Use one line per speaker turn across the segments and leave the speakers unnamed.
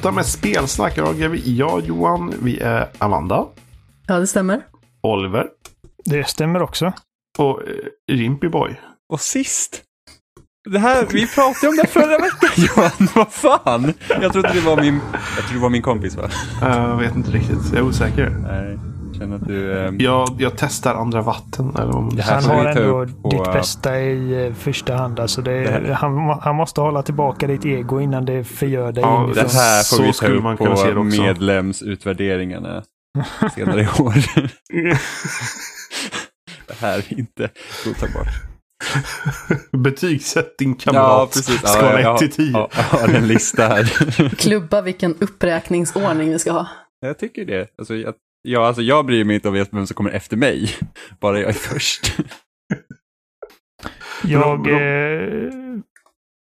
288 med spelsnack. Jag är vi, jag Johan, vi är Amanda,
Ja, det stämmer.
Oliver
Det stämmer också.
och eh, Rimpy Boy.
Och sist. Det här, vi pratade om det förra veckan Johan, vad fan? Jag trodde det var min, jag trodde det var min kompis va?
Jag vet inte riktigt, jag är osäker.
Nej, känner att du... Eh,
Jag, jag testar andra vatten. Eller vad man
Det här
Han har ändå
på-
ditt bästa i eh, första hand. Alltså det,
Det här-
han, han måste hålla tillbaka ditt ego innan det förgör dig
Ja,
det här får
Så
vi ta upp på medlemsutvärderingarna senare i år. det här är inte godtagbart.
Betygsätt din
Ja,
kamrat.
precis. Ja,
Skala
jag,
1 till 10.
Ja, jag har en lista här.
Klubba vilken uppräkningsordning vi ska ha.
Jag tycker det. Alltså, jag, ja, alltså, jag bryr mig inte om vem som kommer efter mig. Bara jag är först.
Jag, eh,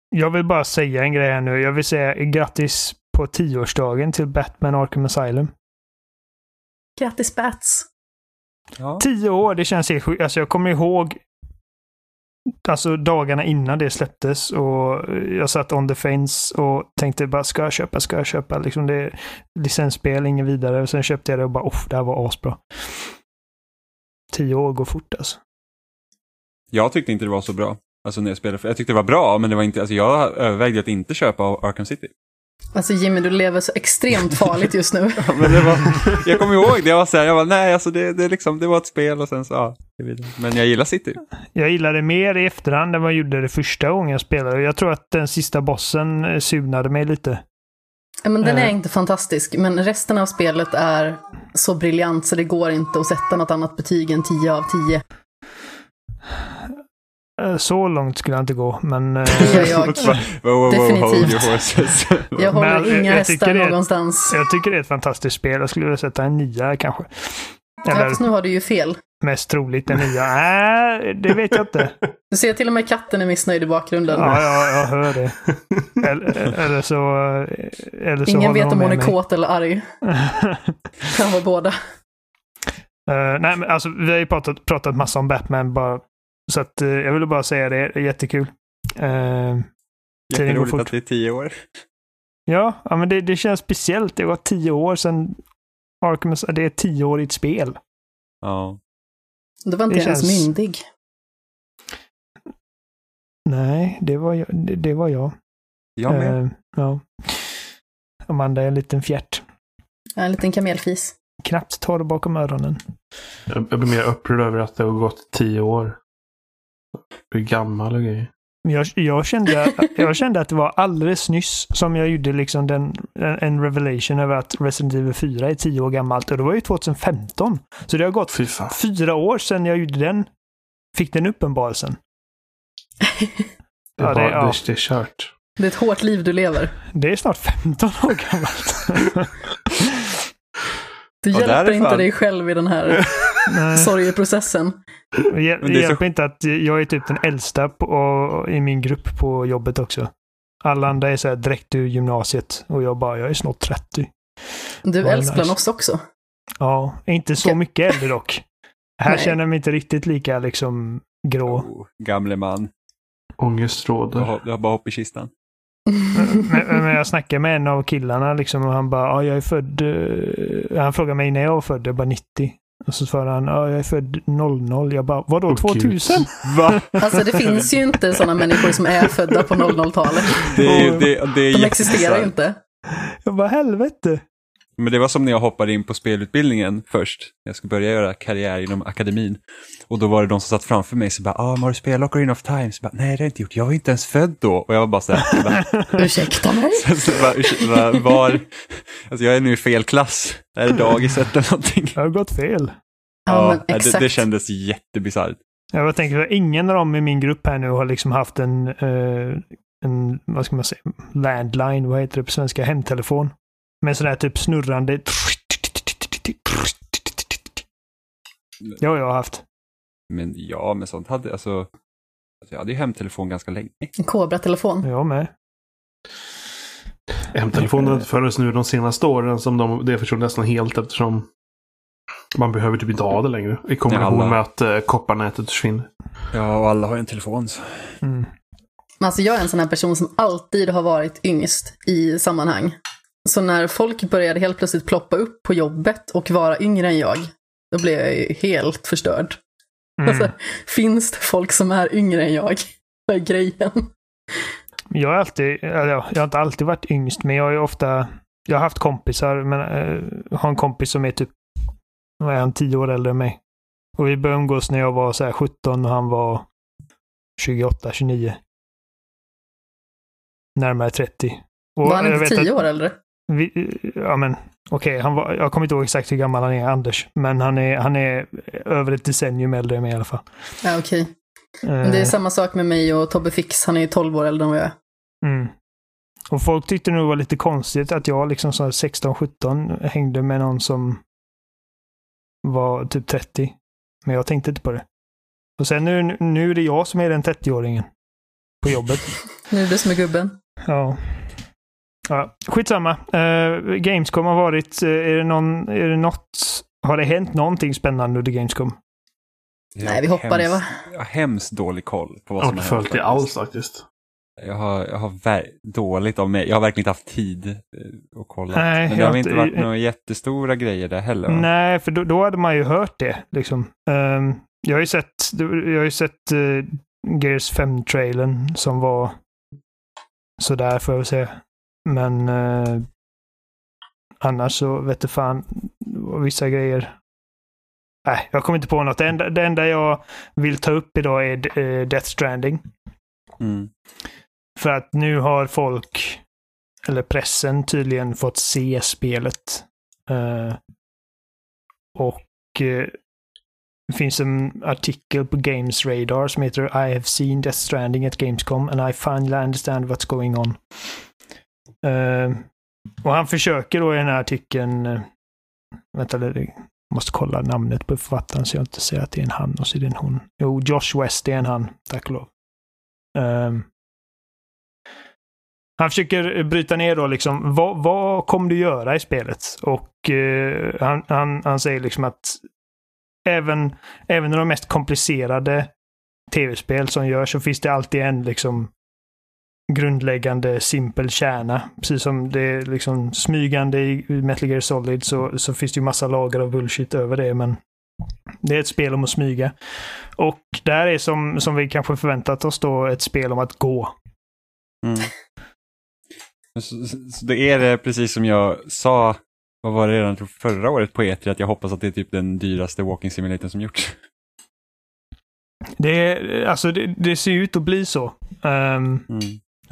jag vill bara säga en grej här nu. Jag vill säga grattis på tioårsdagen till Batman Arkham Asylum.
Grattis Bats!
Ja.
Tio år, det känns helt sjukt. Alltså jag kommer ihåg Alltså dagarna innan det släpptes och jag satt on the fence och tänkte bara ska jag köpa, ska jag köpa? Liksom det är licensspel, inget vidare. Och sen köpte jag det och bara off, det här var asbra. Tio år går fort alltså.
Jag tyckte inte det var så bra. Alltså när jag spelade, jag tyckte det var bra, men det var inte, alltså jag övervägde att inte köpa Arkham City.
Alltså Jimmy, du lever så extremt farligt just nu.
Men det var, jag kommer ihåg det, jag var så här, jag var nej alltså det, det, liksom, det var ett spel och sen så, ja, det. Men jag gillar City.
Jag gillade mer i efterhand än vad jag gjorde det första gången jag spelade. Jag tror att den sista bossen eh, surnade mig lite.
Ja, men den är
Eh.
inte fantastisk, men resten av spelet är så briljant så det går inte att sätta något annat betyg än 10 av 10.
Eh, Så långt skulle jag inte gå, men... eh,
jag.
Hold
Definitivt. Jag håller
Men, eh,
inga
jag
hästar någonstans.
Jag tycker det är ett fantastiskt spel. Jag skulle vilja sätta en nia kanske.
Ja,
Eller
fast nu har du ju fel.
mest troligt en nia. Nej, det vet jag inte.
Du ser till och med katten är missnöjd i bakgrunden.
Ja, ja jag hör det. Eller, eller så... Eller så
Ingen vet om hon är kåt eller arg. Kan vara båda.
Eh, nej, men alltså vi har ju pratat, pratat massa om Batman bara. Så att eh, jag ville bara säga det. Det är jättekul. Uh, tiden går
Jätteroligt
fort.
att det är tio år.
ja, ja, men det, det känns speciellt. Det var tio år sedan Arkham, det är ett tioårigt spel.
Ja.
Du var inte
Det
ens
känns-
myndig.
Nej, det var jag. Det, det var jag.
Jag med.
Eh, ja. Amanda är en liten fjärt.
Ja, En liten kamelfis.
Knappt torr bakom öronen.
Jag blir mer upprörd över att det har gått 10 år. Jag är gammal och grejer.
Jag, jag, kände, jag kände att det var alldeles nyss som jag gjorde liksom den, en, en revelation över att Resident Evil 4 är tio år gammalt. Och det var ju 2015. Så det har gått
Fy fan.
fyra år sedan jag gjorde den. Fick den uppenbarelsen.
Det är,
Ja, det-
bara,
ja.
det, det är kört.
Det är ett hårt liv du lever.
Det är snart 15 år gammalt.
Du
Och
hjälper inte dig själv i den här sorgeprocessen.
det
så-
hjälper inte att jag är typ den äldsta på, i min grupp på jobbet också. Alla andra är så här direkt ur gymnasiet och jag bara, jag är snart 30.
Du är äldst bland oss också.
Ja, inte så mycket äldre dock. Här
Nej.
känner jag mig inte riktigt lika liksom grå.
Oh, gamle man.
Ångest
Du
råder.
har, du har bara hopp i kistan.
Men, men jag snackade med en av killarna liksom och han bara, ja jag är född... eh," Han frågade mig när jag var född, jag bara 90. Och så svarade han, ja jag är född 00. Jag bara, vadå
Åh,
2000?
Va?
Alltså det finns ju inte sådana människor som är födda på 00-talet.
Det det, det
De existerar ju inte.
Jag bara, helvete.
Men det var som när jag hoppade in på spelutbildningen först. Jag skulle börja göra karriär inom akademin. Och då var det de som satt framför mig som bara, ah, har du spelat Ocarina of Time? Så bara, Nej, det har jag inte gjort. Jag var inte ens född då. Och jag var bara så här, jag bara,
Ursäkta mig?
så bara, ursäkta, va- var, alltså jag är nu i fel klass. Är det dagiset eller någonting?
Jag har gått fel.
Ja, men
det,
exakt.
det kändes jättebisarrt.
Jag tänker, att ingen av dem i min grupp här nu har liksom haft en, eh, en vad ska man säga, landline, vad heter det på svenska, hemtelefon. Med sån här typ snurrande... Det har jag haft.
Men ja, men sånt hade, alltså, alltså jag hade ju hemtelefon ganska länge.
En Cobra-telefon.
Jag med.
Hemtelefonen har funnits nu de senaste åren som de, det försvann nästan helt eftersom man behöver typ inte ha det längre. I kombination
alla-
med att uh, kopparnätet försvinner.
Ja, och alla har ju en telefon. Så.
Mm.
Alltså jag är en sån här person som alltid har varit yngst i sammanhang. Så när folk började helt plötsligt ploppa upp på jobbet och vara yngre än jag, då blev jag ju helt förstörd.
Mm.
Alltså, finns det folk som är yngre än jag? Vad är grejen?
Jag har alltid, jag har inte alltid varit yngst, men jag har ju ofta, jag har haft kompisar, men äh, har en kompis som är typ, vad är han, tio år äldre än mig. Och vi började umgås när jag var så här 17 och han var 28, 29. Närmare 30. Och
var han
jag
inte tio år äldre?
Vi, ja men okej, han var, jag kommer inte ihåg exakt hur gammal han är, Anders. Men han är, han är över ett decennium äldre än mig i alla fall.
Ja, okej. Men det är
Eh,
samma sak med mig och Tobbe Fix. Han är ju 12 år äldre än vad jag är.
Mm. Och folk tyckte nog det var lite konstigt att jag liksom så här 16-17 hängde med någon som var typ 30. Men jag tänkte inte på det. Och sen nu, nu är det jag som är den 30-åringen. På jobbet.
Nu är det du som är gubben.
ja. Ja. Skitsamma. Uh, Gamescom har varit, uh, är det någon, är det något, har det hänt någonting spännande under Gamescom?
Jag
Nej, vi hoppar det,
hemskt-
va?
Jag har hemskt dålig koll på vad
Jag har
som
inte
har hänt.
följt det alls faktiskt.
Jag har, jag har ver- dåligt av mig. Jag har verkligen inte haft tid eh, att kolla.
Nej,
Men det
jag
har inte
inte-
varit några jättestora grejer där heller va?
Nej, för då, då hade man ju hört det. Liksom. Ehm, jag har ju sett, jag har ju sett uh, Gears 5-trailern som var sådär får jag väl säga. Men eh, annars så vet du fan vissa grejer. Nej, jag kommer inte på något. Det enda, det enda jag vill ta upp idag är eh, Death Stranding.
Mm.
För att nu har folk, eller pressen tydligen, fått se spelet. Eh, och eh, det finns en artikel på Games Radar som heter I have seen Death Stranding at Gamescom and I finally understand what's going on. Eh, och han försöker då i den här artikeln, eh, vänta, jag måste kolla namnet på författaren så jag inte säger att det är en han och så är det en hon. Jo, Josh West är en han, tack och lov. Eh, han försöker bryta ner då liksom, vad, vad kommer du göra i spelet? Och eh, han, han, han säger liksom att även, även i de mest komplicerade tv-spel som görs så finns det alltid en liksom grundläggande simpel kärna. Precis som det är liksom smygande i Metal Gear Solid så, så finns det ju massa lager av bullshit över det men det är ett spel om att smyga. Och där är som, som vi kanske förväntat oss då ett spel om att gå.
Mm. Så, så, det är det precis som jag sa, vad var det redan förra året på E3, att jag hoppas att det är typ den dyraste walking simulatorn som gjorts.
Det, är, alltså det, det ser ut att bli så. Ehm,
Mm.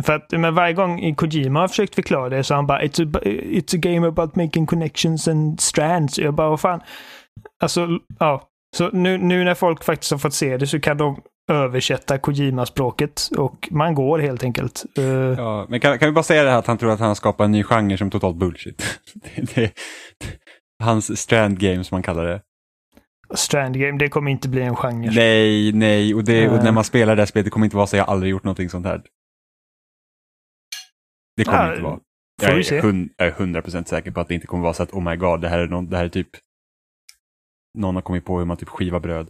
För att men varje gång Kojima har försökt förklara det så han bara it's a, it's a game about making connections and strands. Jag bara, vad fan. Alltså, ja. Så nu, nu när folk faktiskt har fått se det så kan de översätta Kojima-språket och man går helt enkelt. Eh,
Ja, men kan, kan vi bara säga det här att han tror att han skapar en ny genre som totalt bullshit. det, det, hans strand game som man kallar det.
Strand game, det kommer inte bli en genre.
Nej, nej, och, det, och när man spelar det här spelet, det kommer inte vara så jag har aldrig gjort någonting sånt här. Det kommer
Ja,
inte vara. Jag är, hund, jag är 100% säker på att det inte kommer vara så att oh my god, det här är, någon, det här är typ någon har kommit på hur man typ skivar bröd.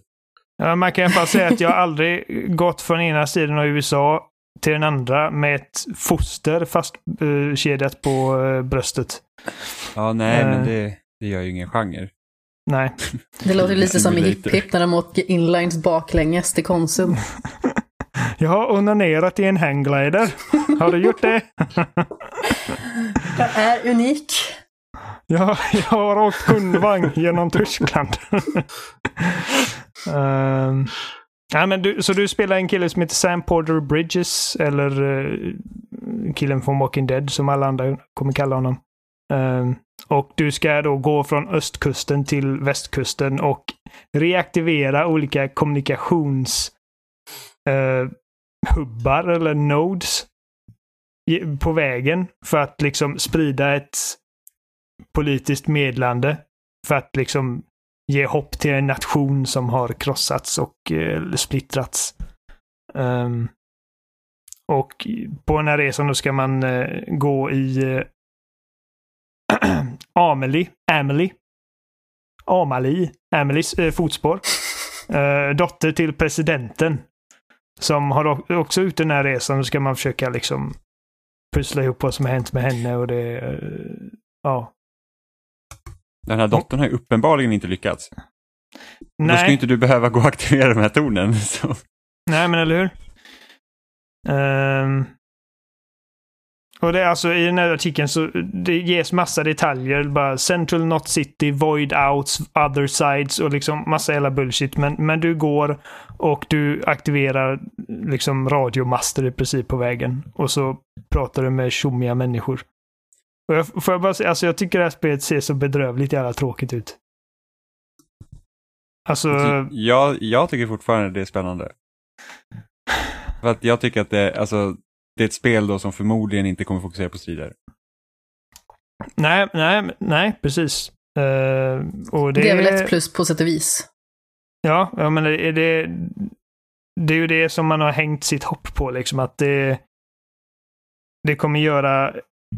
Ja, man kan i alla fall säga att jag aldrig gått från ena sidan av USA till den andra med ett foster fastkedjat på eh, bröstet.
Ja, nej,
Eh.
men det, det gör ju ingen genre.
Nej.
Det låter lite som i Hipp. Hipp när de åker inlines baklänges till Konsum.
Jag har onanerat i en hangglider. Har du gjort det?
Jag är unik.
Ja, jag har åkt kundvagn genom Tyskland. um, ja, men du, så du spelar en kille som heter Sam Porter Bridges, eller eh, killen från Walking Dead som alla andra kommer kalla honom. Ehm, och du ska då gå från östkusten till västkusten och reaktivera olika kommunikations eh, hubbar eller nodes på vägen för att liksom sprida ett politiskt medlande för att liksom ge hopp till en nation som har krossats och eh, splittrats. Um, och på den här resan då ska man eh, gå i eh, Amelie, Amelie, Amalie, Amelies eh, fotspår. Eh, dotter till presidenten. Som har också ut den här resan. Då ska man försöka liksom pussla ihop vad som har hänt med henne och det... eh, Ja.
Den här dottern har ju uppenbarligen inte lyckats. Då ska ju
Nej,
inte du behöva gå och aktivera de här tornen. Så.
nej men eller hur? Ehm och det är alltså i den här artikeln så det ges massa detaljer. Bara Central Not City, Void Outs, Other Sides och liksom massa jävla bullshit. Men, men du går och du aktiverar liksom radiomaster i princip på vägen. Och så pratar du med tjommiga människor. Och jag, får jag bara säga, alltså jag tycker det här spelet ser så bedrövligt jävla tråkigt ut. Alltså,
Jag, jag tycker fortfarande det är spännande. För att jag tycker att det, alltså, det är ett spel då som förmodligen inte kommer fokusera på strider.
nej, nej, nej, precis. Eh, och det,
Det är väl ett plus på sätt och vis.
Ja, ja men det, det, det är ju det som man har hängt sitt hopp på, liksom att det, det kommer göra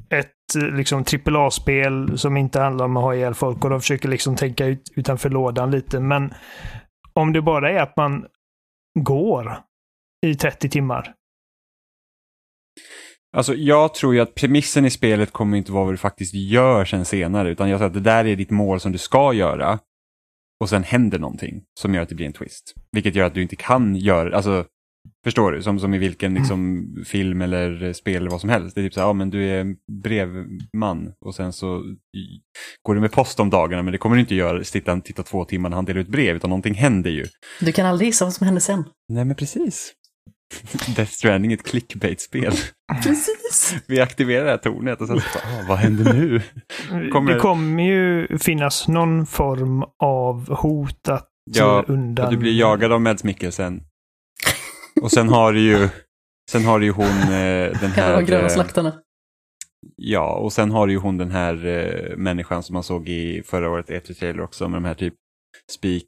ett liksom AAA-spel som inte handlar om att ha ihjäl folk och de försöker liksom tänka ut, utanför lådan lite. Men om det bara är att man går i 30 timmar.
Alltså jag tror ju att premissen i spelet kommer inte vara vad du faktiskt gör sen senare, utan jag tror att det där är ditt mål som du ska göra. Och sen händer någonting som gör att det blir en twist. Vilket gör att du inte kan göra, alltså Förstår du? Som, som i vilken liksom, film eller spel eller vad som helst. Det är typ så här, ja men du är brevman och sen så går du med post om dagarna men det kommer du inte göra, titta, titta två timmar när han delar ut brev utan någonting händer ju.
Du kan aldrig gissa vad som händer sen.
Nej men precis. Death Stranding är ett clickbait-spel.
Precis.
Vi aktiverar det här tornet och sen så bara, ah, vad händer nu? Kommer-
Det kommer ju finnas någon form av hot att
Ja,
undan...
Du blir jagad av Mads Mikkelsen. Och sen har du ju, sen har du ju hon eh, den här...
de gröna
eh,
slaktarna.
Ja, och sen har du ju hon den här eh, människan som man såg i förra året E3 trailer också med de här typ Speak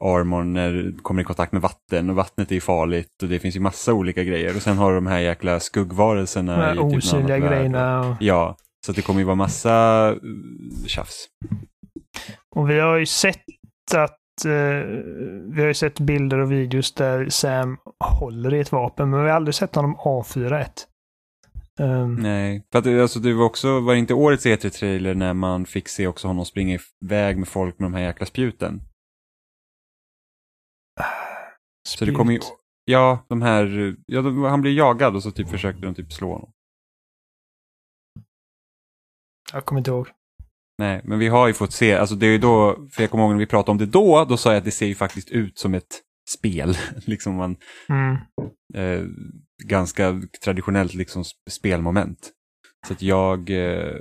Armor när du kommer i kontakt med vatten och vattnet är ju farligt och det finns ju massa olika grejer och sen har du de här jäkla skuggvarelserna.
De här
typ
osynliga
värld.
grejerna. Och,
Ja, så det kommer ju vara massa eh, tjafs.
och vi har ju sett att eh, vi har ju sett bilder och videos där Sam håller i ett vapen, men vi har aldrig sett honom avfyra ett. Um,
Nej, för att alltså, det var också, var det inte årets E3-trailer när man fick se också honom springa iväg med folk med de här jäkla spjuten? Så det kommer ju, ja, de här, ja, de, han blir jagad och så typ försökte de typ slå honom.
Jag kommer inte ihåg.
Nej, men vi har ju fått se, alltså det är ju då, för jag kommer ihåg när vi pratade om det då, då sa jag att det ser ju faktiskt ut som ett spel. liksom man,
Mm.
eh, ganska traditionellt liksom sp- spelmoment. Så att jag, eh,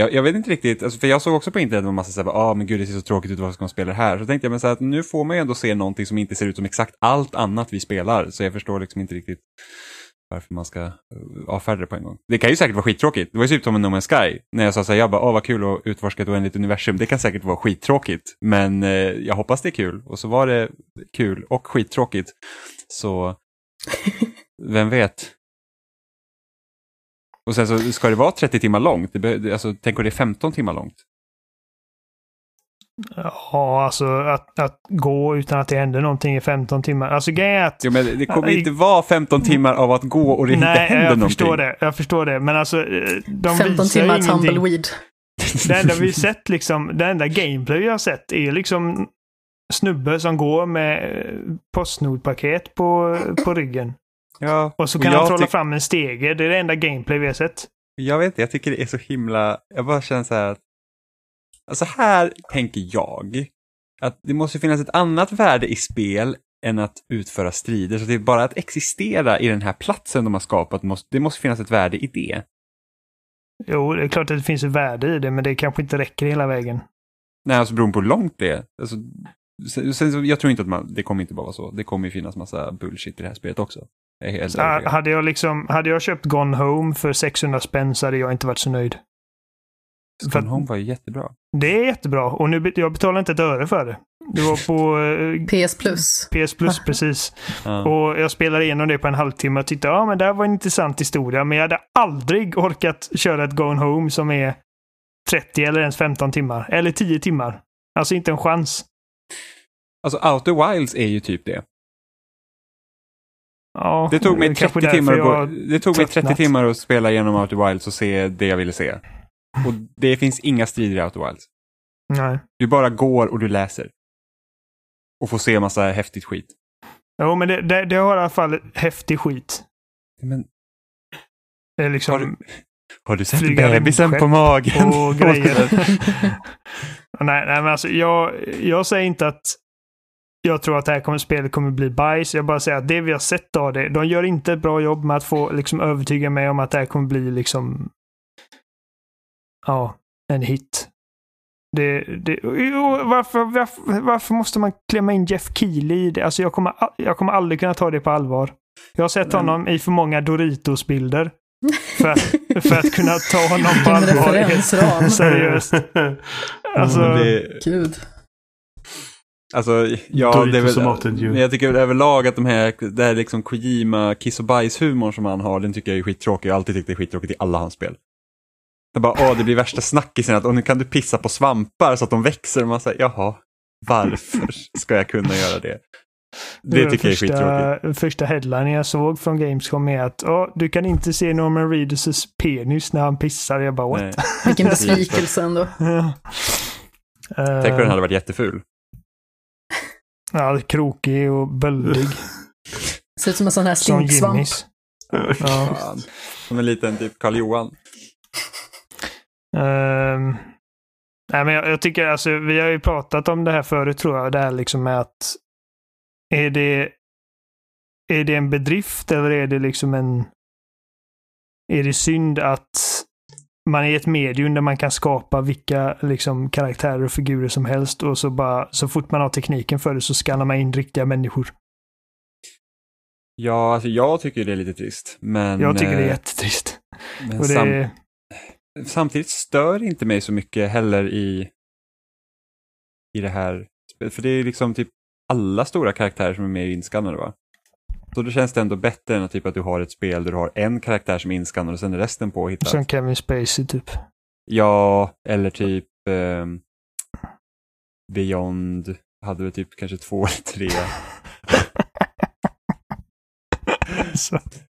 jag, jag vet inte riktigt, alltså, för jag såg också på internet en massa såhär, ah, men gud det ser så tråkigt ut, varför ska man spela det här? Så tänkte jag, men så här, att nu får man ju ändå se någonting som inte ser ut som exakt allt annat vi spelar, så jag förstår liksom inte riktigt varför man ska eh, avfärda det på en gång. Det kan ju säkert vara skittråkigt. Det var ju typ som en No Man's Sky. När jag sa så här, jag bara, åh vad kul att utforska ett oändligt universum. Det kan säkert vara skittråkigt. Men eh, jag hoppas det är kul. Och så var det kul och skittråkigt. Så vem vet? Och sen så ska det vara 30 timmar långt. Alltså, tänk om det är 15 timmar långt.
Ja, alltså att, att gå utan att det händer någonting i 15 timmar. Alltså grejen är att...
Jo, men det- kommer
Nej.
inte vara 15 timmar av att gå och det inte
Nej,
händer
jag
någonting.
förstår det. Jag förstår det. Men alltså, eh, de
15
visar ju
timmar tumbleweed.
Det enda vi sett liksom, det enda gameplay vi har sett är liksom snubbe som går med eh, Postnord-paket på, på ryggen.
Ja,
Och så
och
kan
jag
han trolla fram en stege. Det är det enda gameplay vi har sett.
Jag vet inte, jag tycker det är så himla, jag bara känner så här att, alltså här tänker jag att det måste finnas ett annat värde i spel än att utföra strider. Så det är bara att existera i den här platsen de har skapat, måste, det måste finnas ett värde i det.
Jo, det är klart att det finns ett värde i det, men det kanske inte räcker hela vägen.
Nej, alltså beroende på hur långt det är. Alltså, sen, sen, jag tror inte att man, det kommer inte bara vara så. Det kommer ju finnas massa bullshit i det här spelet också.
Så,
övertygad.
hade, jag liksom, hade jag köpt Gone Home för 600 spänn så hade jag inte varit så nöjd.
Gone
att-
Home var ju jättebra.
Det är jättebra och nu, jag betalar inte ett öre för det. Det var på eh,
PS Plus.
PS Plus precis.
Ja.
Och jag spelade igenom det på en halvtimme och tyckte ja men det här var en intressant historia. Men jag hade aldrig orkat köra ett Gone Home som är 30 eller ens 15 timmar. Eller 10 timmar. Alltså inte en chans.
Alltså Outer Wilds är ju typ det.
Ja,
Det tog mig
kanske
30
därför
timmar, att gå, det tog mig 30
tröttnat.
timmar att spela igenom Outer Wilds och se det jag ville se. Och det finns inga strider i Outer Wilds.
Nej.
Du bara går och du läser. Och får se massa häftigt skit.
Jo, men det, det, det har i alla fall häftig skit.
Men
Det är liksom...
har du, har du sett bebisen på magen?
och grejer. nej, nej, men alltså jag, jag säger inte att jag tror att det här kommer, spelet kommer bli bajs. Jag bara säger att det vi har sett av det, de gör inte ett bra jobb med att få liksom, övertyga mig om att det här kommer bli liksom ja, en hit. Det, det, jo, varför, varför, varför måste man klämma in Jeff Keely i det? Alltså jag kommer, jag kommer aldrig kunna ta det på allvar. Jag har sett
Men-
honom i för många Doritos-bilder. För att, för att kunna ta honom på allvar. Seriöst. Alltså,
Men det,
Gud.
Alltså, ja, det är
och
väl, jag tycker överlag att de här, det här liksom Kojima kiss och bajs-humorn som han har, den tycker jag är skittråkig. Jag har alltid tyckt det är skittråkigt i alla hans spel. Det bara, åh, det blir värsta snackisen att, och nu kan du pissa på svampar så att de växer. Och man säger, jaha, varför ska jag kunna göra det? Det
var
tycker jag är
första,
skittråkigt.
Första headline jag såg från Gamescom är att "Åh, du kan inte se Norman Reedus penis när han pissar. Jag bara what?
Vilken besvikelse ändå.
Ja.
Tänk vad den
Eh,
hade varit jätteful.
Ja, krokig och böldig.
Ser ut som en sån här.
Jimmys. Ja.
Som en liten typ Karl Johan.
Ehm, nej, men jag, jag tycker alltså, vi har ju pratat om det här förut tror jag. Det här liksom med att är det, är det en bedrift eller är det liksom en... Är det synd att man är i ett medium där man kan skapa vilka liksom, karaktärer och figurer som helst och så bara så fort man har tekniken för det så skannar man in riktiga människor.
Ja, alltså jag tycker det är lite trist. Men,
Jag tycker det är
eh,
jättetrist.
men sam-
det,
samtidigt stör inte mig så mycket heller i, i det här. spelet. För det är liksom typ alla stora karaktärer som är med inskannade va? Så då känns det ändå bättre än att, typ att du har ett spel där du har en karaktär som är inskannad och sen är resten påhittat.
som Kevin Spacey typ.
Ja, eller typ ehm, Beyond hade väl typ kanske två eller tre.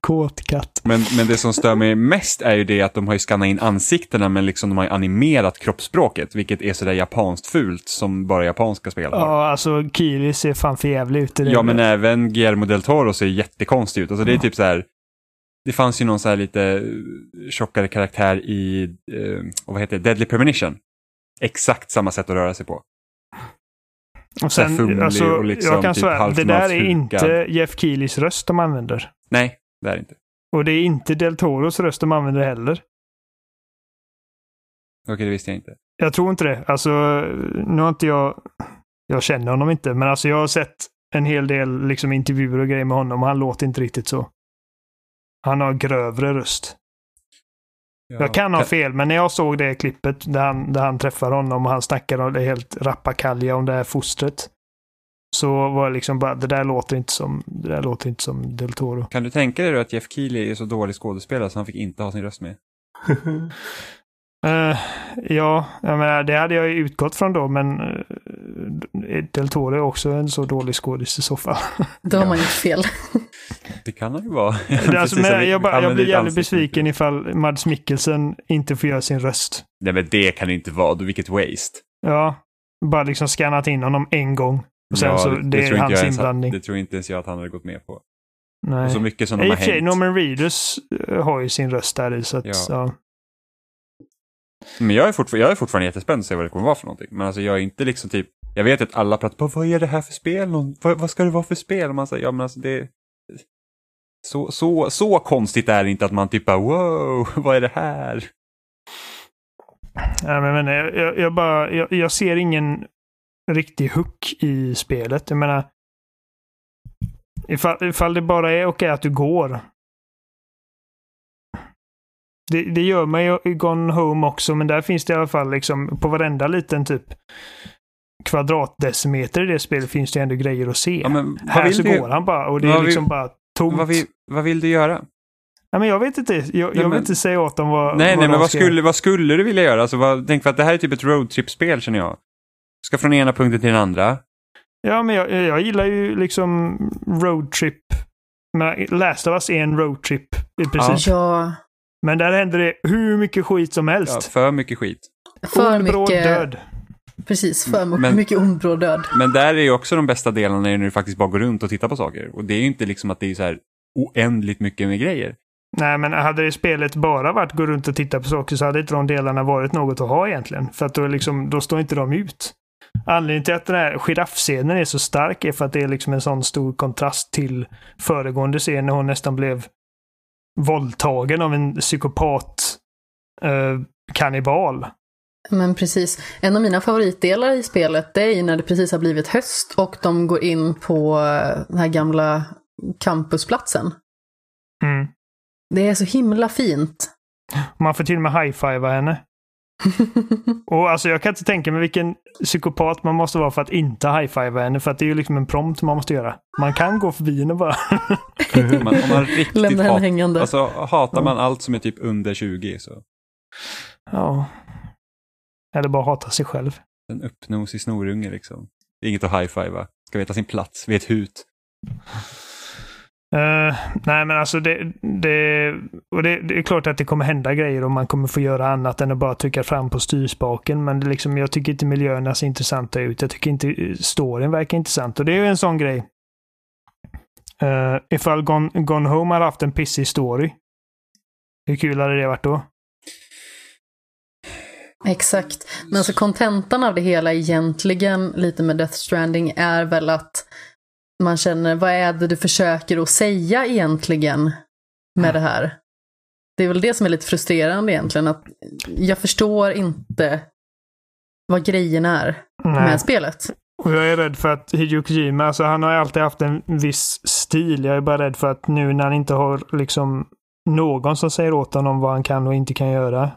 Kåt katt.
Men, men det som stör mig mest är ju det att de har ju skannat in ansiktena men liksom de har ju animerat kroppsspråket, vilket är sådär japanskt fult som bara japanska spel har.
Ja, alltså Kiri ser fan för jävlig ut i det.
Ja, men även Guillermo del Toro ser jättekonstig ut. Alltså det är typ så här. Det fanns ju någon så här lite eh, tjockare karaktär i, eh, vad heter det, Deadly Premonition. Exakt samma sätt att röra sig på.
och
så fumlig
alltså,
och liksom
jag kan
typ
svära, det där är inte Jeff Keelys röst de använder.
Nej, det är inte.
Och det är inte Del Toros röst de använder heller.
Okej, det visste jag inte.
Jag tror inte det. Alltså, nu har inte jag... Jag känner honom inte, men alltså jag har sett en hel del liksom, intervjuer och grejer med honom och han låter inte riktigt så. Han har grövre röst. Jag kan ha fel, men när jag såg det klippet där han, där han träffar honom och han snackar om det helt rappakalja om det här fostret. Så var jag liksom bara, det där låter inte som, det där låter inte som Del Toro.
Kan du tänka dig då att Jeff Keely är så dålig skådespelare så han fick inte ha sin röst med?
Eh, ja, jag menar, det hade jag ju utgått från då, men uh, Del Toro är också en så dålig skådis i så fall.
Då har man gjort fel.
Det kan han ju vara.
Alltså, men jag, bara, jag blir jävligt besviken ifall Mads Mikkelsen inte får göra sin röst.
Nej men det kan det inte vara, då vilket waste.
Ja, bara liksom skannat in honom en gång. Och sen
Ja,
så, det,
tror
är hans
ens-
inblandning.
Det tror inte ens jag att han hade gått med på.
Nej.
Och så mycket som de
I
har hängt.
Norman Reedus eh, har ju sin röst där i, så att,
Ja.
ja.
Men jag är, fortfar- jag är fortfarande jättespänd att se vad det kommer vara för någonting. Men alltså jag är inte liksom typ, jag vet att alla pratar på vad är det här för spel? Någon, vad, vad ska det vara för spel? Och man säger, ja men alltså det... Så, så, så konstigt är det inte att man typ bara wow, vad är det här?
Ja, men, men, jag, jag, jag, bara, jag, jag ser ingen riktig hook i spelet. Jag menar, ifall, ifall det bara är okej att du går. Det, det gör man ju i Gone Home också, men där finns det i alla fall liksom på varenda liten typ kvadratdecimeter i det spelet finns det ändå grejer att se.
Ja, men vad
Här
vill
så
du,
går han bara och det
vad
är
vill-
liksom bara tomt.
vad vill, vad vill du göra?
Nej, men jag vet inte. Jag, jag
men-
vill inte säga åt dem vad
Nej, nej,
de
men vad skulle, vad skulle du vilja göra? Alltså, vad, tänk för att det här är typ ett roadtrip-spel känner jag. Ska från ena punkten till den andra.
Ja, men jag, jag gillar ju liksom roadtrip. Last of Us är en roadtrip i princip.
Ja,
Men där händer det hur mycket skit som
Ja,
helst.
för mycket skit.
för
Ond, bråd
mycket...
död.
Precis, för
Men-
mycket ond, bråd död.
Men där är ju också de bästa delarna när du faktiskt bara går runt och tittar på saker. Och det är ju inte liksom att det är så här oändligt mycket med grejer.
Nej, men hade det spelet bara varit gå runt och titta på saker så hade inte de delarna varit något att ha egentligen. För att då, liksom, då står inte de ut. Anledningen till att den här giraffscenen är så stark är för att det är liksom en sån stor kontrast till föregående scen när hon nästan blev våldtagen av en psykopat eh, kannibal.
Men precis. En av mina favoritdelar i spelet det är ju när det precis har blivit höst och de går in på eh, den här gamla campusplatsen.
Mm.
Det är så himla fint.
Man får till och med high-fivea henne. Och alltså jag kan inte tänka mig vilken psykopat man måste vara för att inte high-fivea henne. För att det är ju liksom en prompt man måste göra. Man kan gå förbi henne bara.
Om man, om man riktigt
Lämna henne
hat,
hängande.
alltså, hatar man allt som är typ under 20 så
ja. Eller bara hata sig själv.
en uppnosig snorunge liksom. Det är inget att high-fivea. Ska veta sin plats vid ett hut.
Eh, nej men alltså det, det, och det, det är klart att det kommer hända grejer och man kommer få göra annat än att bara trycka fram på styrspaken. Men det liksom, jag tycker inte miljöerna ser intressanta ut. Jag tycker inte eh, storyn verkar intressant. Och det är ju en sån grej. Uh, ifall Gone, Gone Home hade haft en pissig story. Hur kul hade det varit då?
Exakt. Men alltså kontentan av det hela egentligen, lite med Death Stranding, är väl att man känner, vad är det du försöker att säga egentligen med det här? Det är väl det som är lite frustrerande egentligen, att jag förstår inte vad grejen är med spelet.
Och jag är rädd för att Hideo Kojima, alltså han har alltid haft en viss stil. Jag är bara rädd för att nu när han inte har liksom någon som säger åt honom vad han kan och inte kan göra.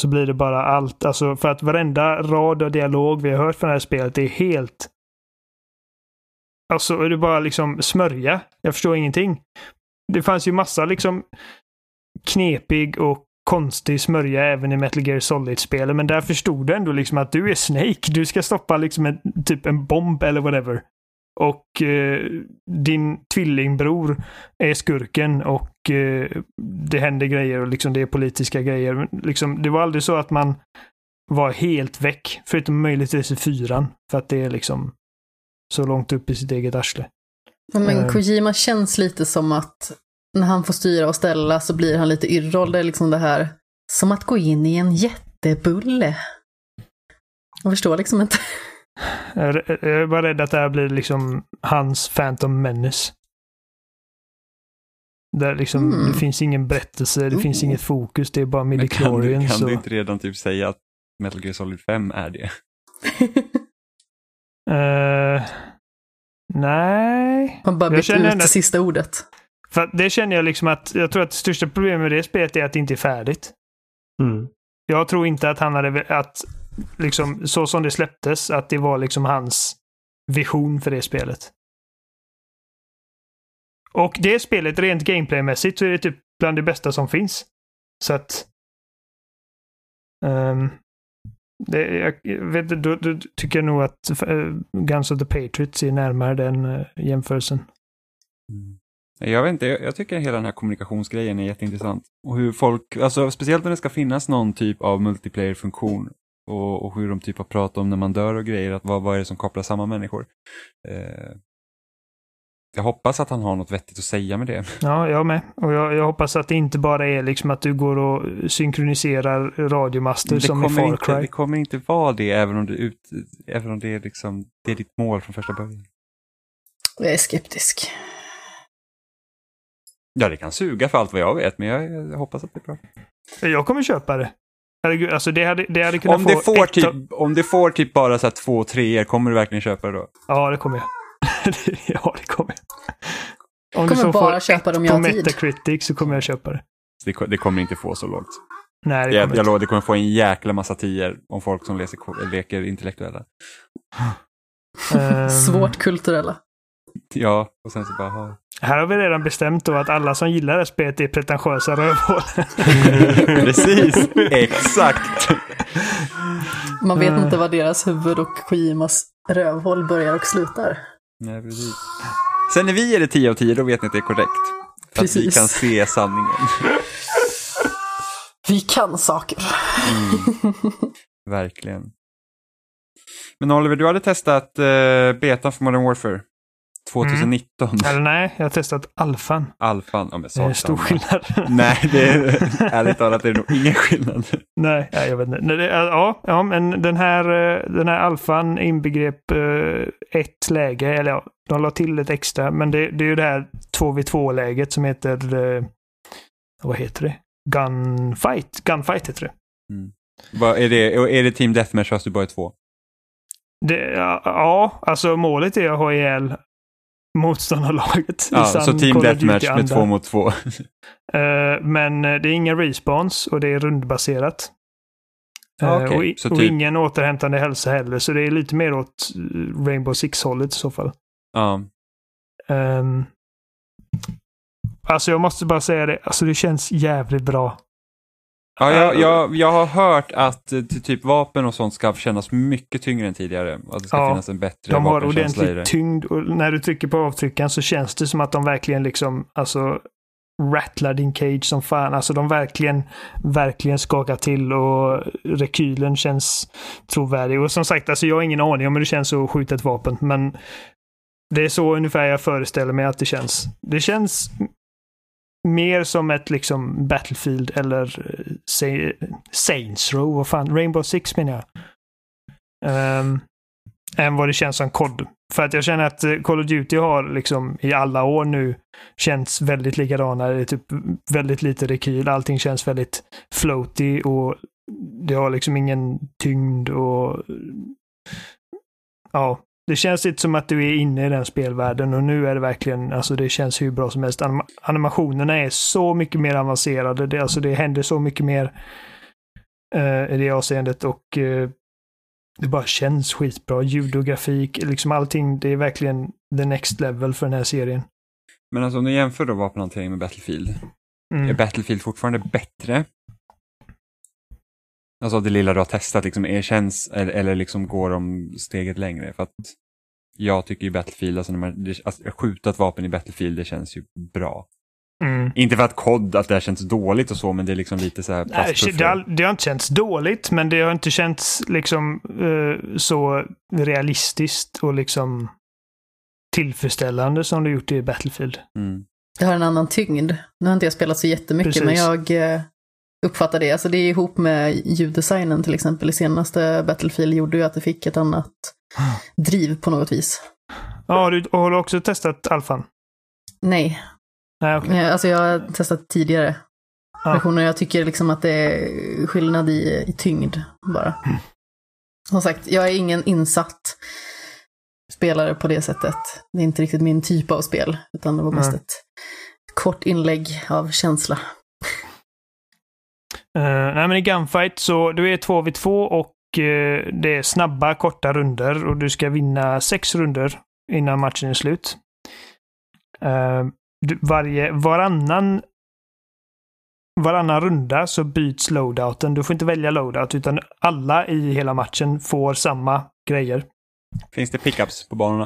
Så blir det bara allt. Alltså för att varenda rad och dialog vi har hört från det här spelet är helt... Alltså är det bara liksom smörja. Jag förstår ingenting. Det fanns ju massa liksom knepig och konstig smörja även i Metal Gear Solid-spelen. Men där förstod du ändå liksom att du är Snake. Du ska stoppa liksom en, typ en bomb eller whatever. Och eh, din tvillingbror är skurken och eh, det händer grejer och liksom det är politiska grejer. Men Liksom, det var aldrig så att man var helt väck. Förutom möjligtvis i fyran. För att det är liksom så långt upp i sitt eget arsle.
Men
Eh.
Kojima känns lite som att när han får styra och ställa så blir han lite yrroll. Det är liksom det här, som att gå in i en jättebulle. Jag förstår liksom inte.
Jag är- bara rädd att det här blir liksom hans Phantom Menace. Där liksom,
Mm.
det finns ingen berättelse, det finns
Ooh.
inget fokus, det är bara
Men kan du,
midichlorians.
kan du
och-
inte redan typ säga att Metal Gear Solid 5 är det?
Eh, nej.
Man bara
känner
ut det sista ordet.
För det känner jag liksom att, jag tror att det största problemet med det spelet är att det inte är färdigt.
Mm.
Jag tror inte att han hade, att liksom så som det släpptes, att det var liksom hans vision för det spelet. Och det spelet rent gameplaymässigt så är det typ bland det bästa som finns. Så att... ehm, det, jag, vet, du, du tycker nog att eh, Guns of the Patriots är närmare den eh, jämförelsen. Mm.
Jag vet inte, jag, jag tycker hela den här kommunikationsgrejen är jätteintressant. Och hur folk, alltså speciellt när det ska finnas någon typ av multiplayer-funktion och, och hur de typ har pratat om när man dör och grejer, att vad, vad är det som kopplar samman människor. Eh, jag hoppas att han har något vettigt att säga med det.
Ja, jag med. Och jag, jag hoppas att det inte bara är liksom att du går och synkroniserar radiomaster
Det
som i Far
inte,
Cry.
det kommer inte vara det även om, det ut, även om det är liksom, det är ditt mål från första början.
Jag är skeptisk.
Ja, det kan suga för allt vad jag vet, men jag, jag hoppas att det är bra.
Jag kommer köpa det. Herregud, alltså det hade, det hade kunnat
Om
få
det, får
ett
typ,
av-
om det får typ bara så här två treor, kommer du verkligen köpa det då?
Ja, det kommer jag. ja, det kommer jag. Om
Kommer
så
bara
får
köpa om jag
på
har tid.
Metacritic så kommer jag köpa det.
Det, det kommer inte få så långt.
Nej, det
Jag,
kommer
jag
inte.
lovar, det kommer få en jäkla massa tior om folk som leser, ko- leker intellektuella.
Ehm,
Svårt kulturella.
Ja, och sen så bara, ha.
Här har vi redan bestämt då att alla som gillar det här spelet är pretentiösa rövhål.
Precis, exakt.
Man vet
Eh.
inte vad deras huvud och Kojimas rövhål börjar och slutar.
Nej, precis. Sen när vi är det 10 av 10, då vet ni att det är korrekt. För att vi
Precis.
kan se sanningen.
Vi kan saker.
Mm. Verkligen. Men Oliver, du hade testat uh, betan för Modern Warfare 2019.
Eller nej, jag har testat alfan.
Alfan, ja men
Det är stor skillnad.
Nej, det är, ärligt talat är det nog ingen skillnad.
Nej, jag vet inte. Ja, ja, men den här, eh, den här alfan inbegrep eh, ett läge, eller ja, de la till ett extra, men det, det är ju det här 2v2-läget som heter, eh, vad heter det? Gunfight. Gunfight heter det.
Vad är, det, är det Team Deathmatch fast du bara är två?
det ja, ja, alltså målet är att ha ihjäl motståndarlaget.
Ja, så Team Deathmatch med två mot två.
Eh, men eh, det är inga respawns och det är rundbaserat.
Ja,
Eh,
okej.
och, i-
Så
och
typ-
ingen återhämtande hälsa heller, så det är lite mer åt Rainbow Six-hållet i så fall.
Ja.
Um, alltså jag måste bara säga det, alltså det känns jävligt bra.
Ja, jag, jag, jag har hört att eh, ty- typ vapen och sånt ska kännas mycket tyngre än tidigare. Att det ska
Ja,
finnas en bättre
De har ordentlig tyngd och när du trycker på avtryckaren så känns det som att de verkligen liksom, alltså rattlar din cage som fan. Alltså de verkligen, verkligen skakar till och rekylen känns trovärdig. Och som sagt, alltså jag har ingen aning om hur det känns att skjuta ett vapen, men det är så ungefär jag föreställer mig att det känns. Det känns mer som ett liksom Battlefield eller eh, Saints Row, vad fan, Rainbow Six menar jag. Um, än vad det känns som COD. För att jag känner att eh, Call of Duty har liksom i alla år nu känts väldigt likadana. Det är typ väldigt lite rekyl. Allting känns väldigt floaty och det har liksom ingen tyngd och ja, det känns lite som att du är inne i den spelvärlden och nu är det verkligen, alltså det känns hur bra som helst. Anim- animationerna är så mycket mer avancerade. Det, alltså det händer så mycket mer eh, i det avseendet och eh, det bara känns skitbra. Ljud och grafik, liksom allting. Det är verkligen the next level för den här serien.
Men alltså om du jämför då vapenhantering med Battlefield. Är
Mm.
Battlefield fortfarande bättre? Alltså det lilla du har testat, liksom, är känns, eller, eller liksom går de steget längre? För att jag tycker ju Battlefield, alltså när man, det, att skjuta ett vapen i Battlefield, det känns ju bra.
Mm.
Inte för att COD, att det här känns dåligt och så, men det är liksom lite så här
Nej, det, har, det har inte känts dåligt, men det har inte känts liksom eh, så realistiskt och liksom tillfredsställande som det gjort i Battlefield.
Mm.
Det har en annan tyngd. Nu har inte jag spelat så jättemycket,
Precis.
men jag eh, uppfattar det. Alltså det är ihop med ljuddesignen till exempel. I senaste Battlefield gjorde ju att det fick ett annat driv på något vis.
Ja, du och har du också testat alfan?
Nej,
Nej, okej.
men alltså jag har testat tidigare
Ja.
versioner. Jag tycker liksom att det är skillnad i, i tyngd bara. Som sagt, jag är ingen insatt spelare på det sättet. Det är inte riktigt min typ av spel, utan det var mest ett kort inlägg av känsla.
Eh, nej, men i Gunfight så du är 2v2 och eh, det är snabba, korta runder och du ska vinna sex runder innan matchen är slut. Eh, du, varje, varannan varannan runda så byts loadouten. Du får inte välja loadout utan alla i hela matchen får samma grejer.
Finns det pickups på banorna?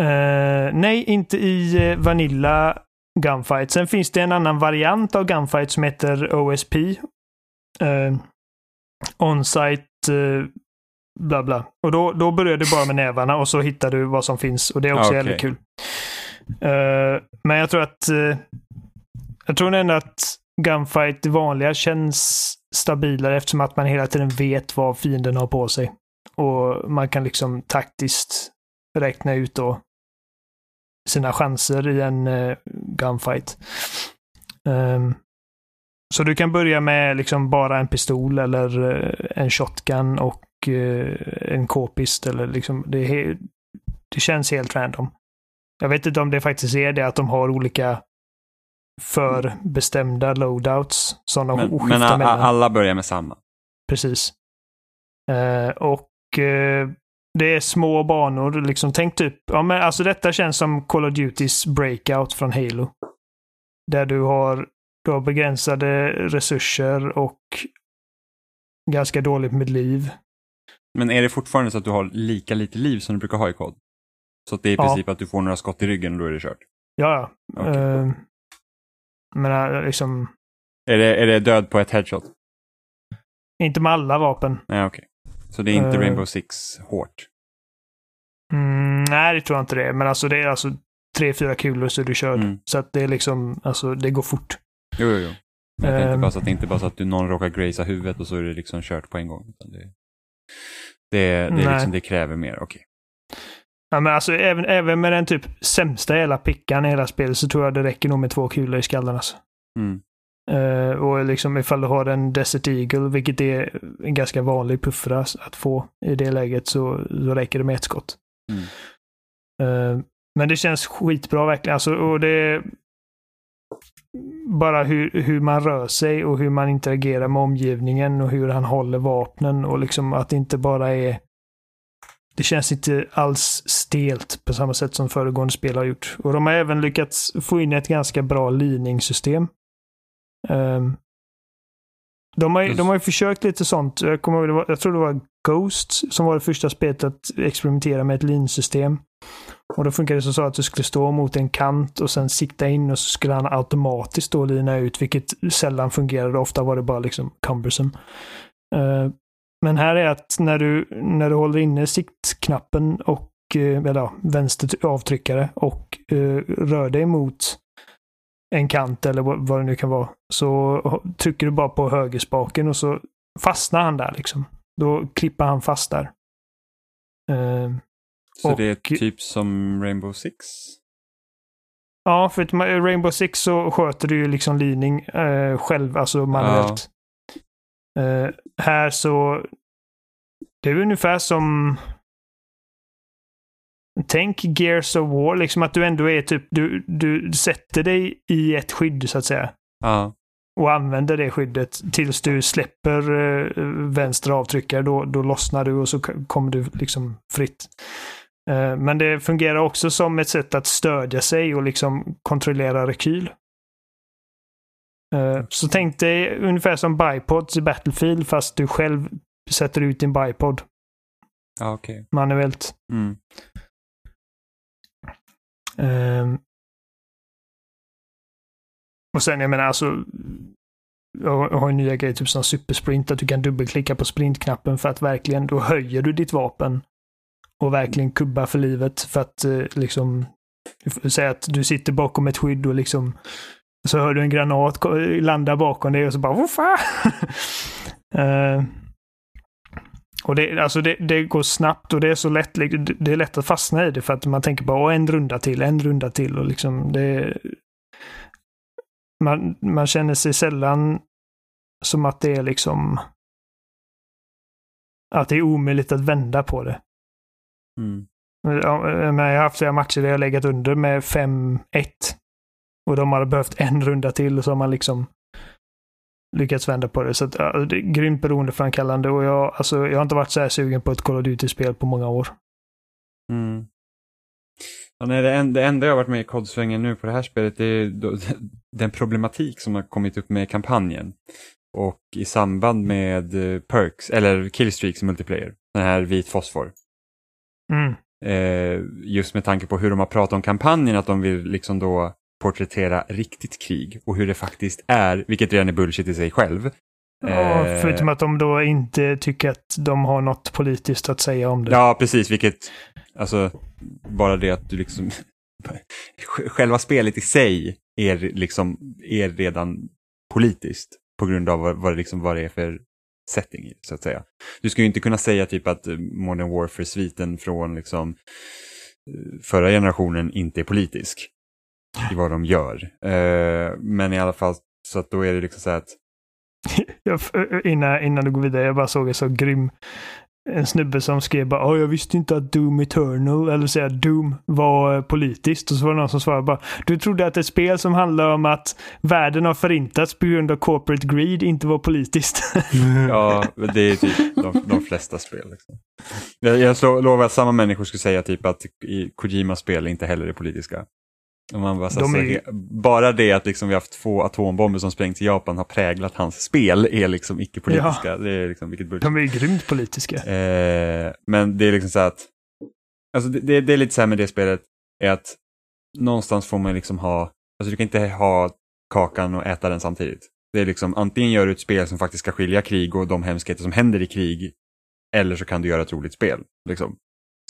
Eh, nej, inte i Vanilla Gunfight. Sen finns det en annan variant av Gunfight som heter OSP. Uh, On-site eh, bla bla. Och då, då börjar du bara med nävarna och så hittar du vad som finns. Och det är också
Okej.
jävligt kul. Eh, men jag tror att eh, jag tror ändå att Gunfight, det vanliga, känns stabilare eftersom att man hela tiden vet vad fienden har på sig. Och man kan liksom taktiskt räkna ut då sina chanser i en uh, gunfight. Ehm, så du kan börja med liksom bara en pistol eller eh, en shotgun och eh, en k-pist eller liksom det, det känns helt random. Jag vet inte om det faktiskt är det att de har olika förbestämda loadouts som de
Men, men
mellan.
alla börjar med samma.
Precis. Eh, och eh, det är små banor. Liksom, tänk typ, ja men alltså detta känns som Call of Dutys breakout från Halo. Där du har, du har begränsade resurser och ganska dåligt med liv.
Men är det fortfarande så att du har lika lite liv som du brukar ha i kod? Så att det är i
Ja.
princip att du får några skott i ryggen och då är det kört?
Ja, ja.
Okej.
Eh, men äh, liksom,
Är det, är det död på ett headshot?
inte med alla vapen.
Nej, okej. Så det är inte
Eh.
Rainbow Six hårt?
Mm, nej, det tror jag inte det är. Men alltså det är alltså tre, fyra kulor så du körd.
Mm.
Så att det är liksom, alltså det går fort.
Jo, jo, jo. Jag tänkte bara så att det inte bara så att du, någon råkar gracea huvudet och så är det liksom kört på en gång. Det, det, det, liksom, det kräver mer, okej.
Ja, men alltså även, även med den typ sämsta hela pickan i hela spelet så tror jag det räcker nog med två kulor i skallen alltså.
Mm.
Eh, och liksom ifall du har en Desert Eagle, vilket är en ganska vanlig puffra att få i det läget, så, så räcker det med ett skott.
Mm.
Eh, men det känns skitbra verkligen. Alltså, och det bara hur, hur man rör sig och hur man interagerar med omgivningen och hur han håller vapnen och liksom att det inte bara är det känns inte alls stelt på samma sätt som föregående spel har gjort. Och de har även lyckats få in ett ganska bra leaning-system. Ehm, de, har, ju- de har ju försökt lite sånt. Jag, kommer ihåg, det var, jag tror det var Ghost som var det första spelet att experimentera med ett lean-system. Och då funkade det så så att du skulle stå mot en kant och sen sikta in och så skulle han automatiskt då lina ut, vilket sällan fungerade. Ofta var det bara liksom cumbersome. Uh, men här är att när du, när du håller inne siktknappen och uh, eller ja, vänster avtryckare och uh, rör dig mot en kant eller vad, vad det nu kan vara. Så trycker du bara på högerspaken och så fastnar han där liksom. Då klipper han fast där.
Så
Och-
det är typ som Rainbow Six?
Ja, för att ma- Rainbow Six så sköter du ju liksom leaning eh, själv, alltså manuellt. Eh, här så... Det är ungefär som... Tänk Gears of War, liksom att du ändå är typ... Du, du sätter dig i ett skydd så att säga.
Ja.
Och använder det skyddet tills du släpper eh, vänster avtryckare. Då, då lossnar du och så kommer du liksom fritt. Eh, men det fungerar också som ett sätt att stödja sig och liksom kontrollera rekyl. Eh, så tänk dig ungefär som bipods i Battlefield fast du själv sätter ut din bipod
Ja, okej.
manuellt.
Mm.
Ehm. och sen, jag menar alltså, jag har ju nya grejer, typ som supersprint, att du kan dubbelklicka på sprintknappen för att verkligen, då höjer du ditt vapen och verkligen kubba för livet för att eh, liksom, säga att du sitter bakom ett skydd och liksom, så hör du en granat landa bakom dig och så bara, Woffa! uh, eh, och det, alltså det, det går snabbt och det är så lätt, liksom, det- är lätt att fastna i det för att man tänker bara en runda till, en runda till och liksom det... Man, man känner sig sällan som att det är liksom... Att det är omöjligt att vända på det.
Mm.
Jag har haft flera matcher där jag legat under med 5-1. Och de hade behövt en runda till och så har man liksom lyckats vända på det. Så att, ja, det är grymt beroendeframkallande och jag, alltså, jag har inte varit så här sugen på ett Call of Duty-spel på många år.
Mm. Ja, nej, det, en, det enda jag har varit med i kodsvängen nu på det här spelet det är då, den problematik som har kommit upp med kampanjen. Och i samband med eh, Perks, eller Killstreaks multiplayer, den här vit fosfor.
Mm.
Eh, just med tanke på hur de har pratat om kampanjen, att de vill liksom då porträttera riktigt krig och hur det faktiskt är, vilket redan är bullshit i sig själv.
Ja,
Eh,
förutom att de då inte tycker att de har något politiskt att säga om det.
Ja, precis, vilket, alltså, bara det att du liksom, själva spelet i sig är liksom, är redan politiskt på grund av vad, vad, liksom, vad det är för setting i det, så att säga. Du ska ju inte kunna säga typ att eh, Modern Warfare-sviten från liksom eh, förra generationen inte är politisk i vad de gör. Eh, men i alla fall, så att då är det liksom så här att
innan, innan du går vidare, jag bara såg en så grym en snubbe som skrev bara "Ja, jag visste inte att Doom Eternal, eller säga Doom, var eh, politiskt. Och så var det någon som svarade bara Du trodde att ett spel som handlar om att världen har förintats på grund av corporate greed inte var politiskt.
Ja, det är typ de, de flesta spel. Liksom. Jag, jag lovar att samma människor skulle säga typ att i Kojimas spel inte heller är politiska. Man bara, så,
De
så,
är
he- bara det att liksom vi har haft två atombomber som sprängt i Japan har präglat hans spel är liksom icke-politiska. Det är liksom vilket.
De är ju grymt politiska.
Eh, men det är liksom så att, alltså det, det, det är lite så här med det spelet, är att någonstans får man liksom ha, alltså du kan inte ha kakan och äta den samtidigt. Det är liksom, antingen gör du ett spel som faktiskt ska skilja krig och de hemskheter som händer i krig, eller så kan du göra ett roligt spel, liksom.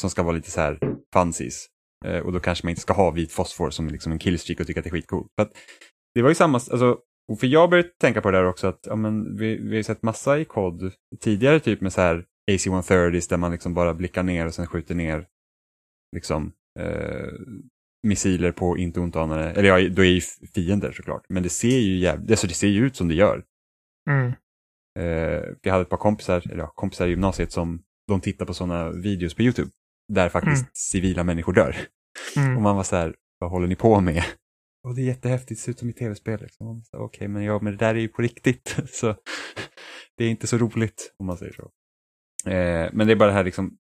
Som ska vara lite så här fancies. Eh, och då kanske man inte ska ha vit fosfor som liksom en killstreak och tycka att det är skitcoolt. För att det var ju samma, alltså, för jag började tänka på det där också att ja, men vi, vi har sett massa i kod tidigare typ med så här AC-130s där man liksom bara blickar ner och sen skjuter ner liksom eh, missiler på inte ontanare, eller ja, då är ju fiender såklart, men det ser ju jävligt, alltså det ser ju ut som det gör.
Mm.
Eh, vi hade ett par kompisar, eller ja, kompisar i gymnasiet som de tittar på sådana videos på YouTube där faktiskt
Mm.
civila människor dör. Och
Mm.
man var så här, vad håller ni på med? Och det är jättehäftigt, det ser ut som i tv-spel. Liksom. Och Okej, men ja, men det där är ju på riktigt. Så det är inte så roligt, om man säger så. Eh, men det är bara det här liksom,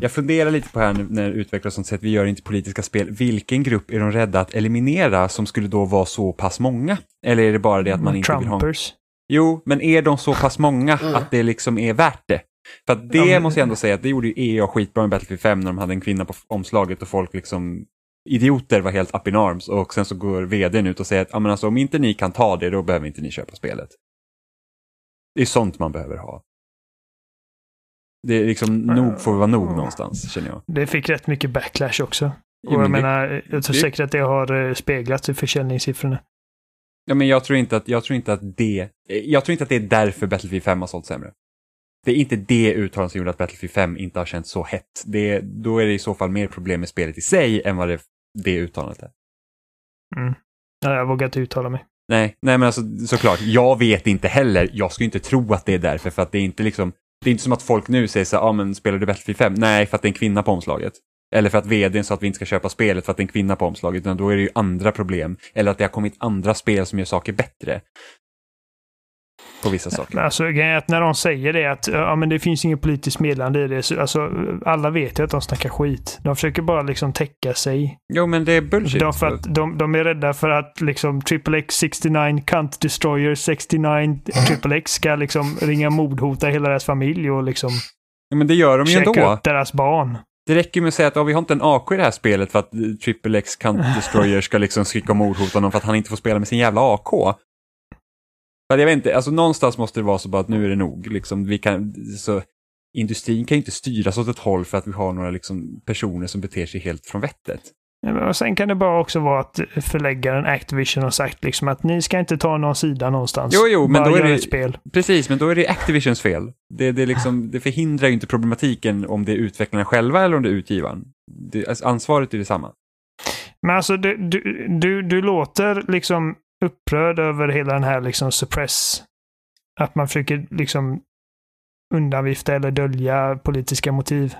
jag funderar lite på här nu när utvecklare som säger att vi gör inte politiska spel. Vilken grupp är de rädda att eliminera som skulle då vara så pass många? Eller är det bara det att man inte vill ha...
Trumpers.
Jo, men är de så pass många att det liksom är värt det? För att det
Ja, men-
måste jag ändå säga att det gjorde ju EA skitbra med Battlefield 5 när de hade en kvinna på omslaget och folk liksom idioter var helt up in arms och sen så går vdn ut och säger att "Ja, men alltså, om inte ni kan ta det då behöver inte ni köpa spelet. Det är sånt man behöver ha. Det är liksom nog får vara nog någonstans känner jag.
Det fick rätt mycket backlash också.
Jo,
och jag
men det-
menar, jag tror
det-
säkert att det har eh, speglats i försäljningssiffrorna.
Ja, men jag tror inte att, jag tror inte att det, jag tror inte att det är därför Battlefield 5 har sålt sämre. Det är inte det uttalandet som gjorde att Battlefield 5 inte har känts så hett. Det, då är det i så fall mer problem med spelet i sig än vad det, det uttalandet är.
Ja, jag vågar inte uttala mig.
Nej, nej men alltså såklart, jag vet inte heller. Jag skulle inte tro att det är därför, för att det är inte liksom, det är inte som att folk nu säger så ja ah, men spelar du Battlefield 5? Nej, för att det är en kvinna på omslaget. Eller för att vdn sa att vi inte ska köpa spelet för att det är en kvinna på omslaget, utan då är det ju andra problem. Eller att det har kommit andra spel som gör saker bättre. På vissa saker.
Alltså, när de säger det att ja, men det finns inget politiskt meddelande i det. Så, alltså, alla vet ju att de snackar skit. De försöker bara liksom täcka sig.
Jo, men det är bullshit.
De, för att, de, de är rädda för att liksom XXX 69 Cunt Destroyer 69 XXX ska liksom ringa mordhota hela deras familj och liksom
Ja, men det gör de ju ändå.
upp deras barn.
Det räcker med att säga att ja, vi har inte en AK i det här spelet för att eh, Triple X Cunt Destroyer ska liksom skrika och mordhota honom för att han inte får spela med sin jävla AK. För jag vet inte, alltså någonstans måste det vara så bara att nu är det nog. Liksom, vi kan, så, industrin kan ju inte styras åt ett håll för att vi har några liksom, personer som beter sig helt från vettet.
Ja, Och sen kan det bara också vara att förläggaren Activision har sagt liksom att ni ska inte ta någon sida någonstans.
Jo, jo, men
bara
då är det-
ett spel.
Precis, men då är det Activisions fel. Det, det, liksom, det förhindrar ju inte problematiken om det är utvecklarna själva eller om det är utgivaren. Det, alltså, ansvaret är detsamma.
Men alltså du, du, du, du låter liksom upprörd över hela den här liksom suppress. Att man försöker liksom undanvifta eller dölja politiska motiv.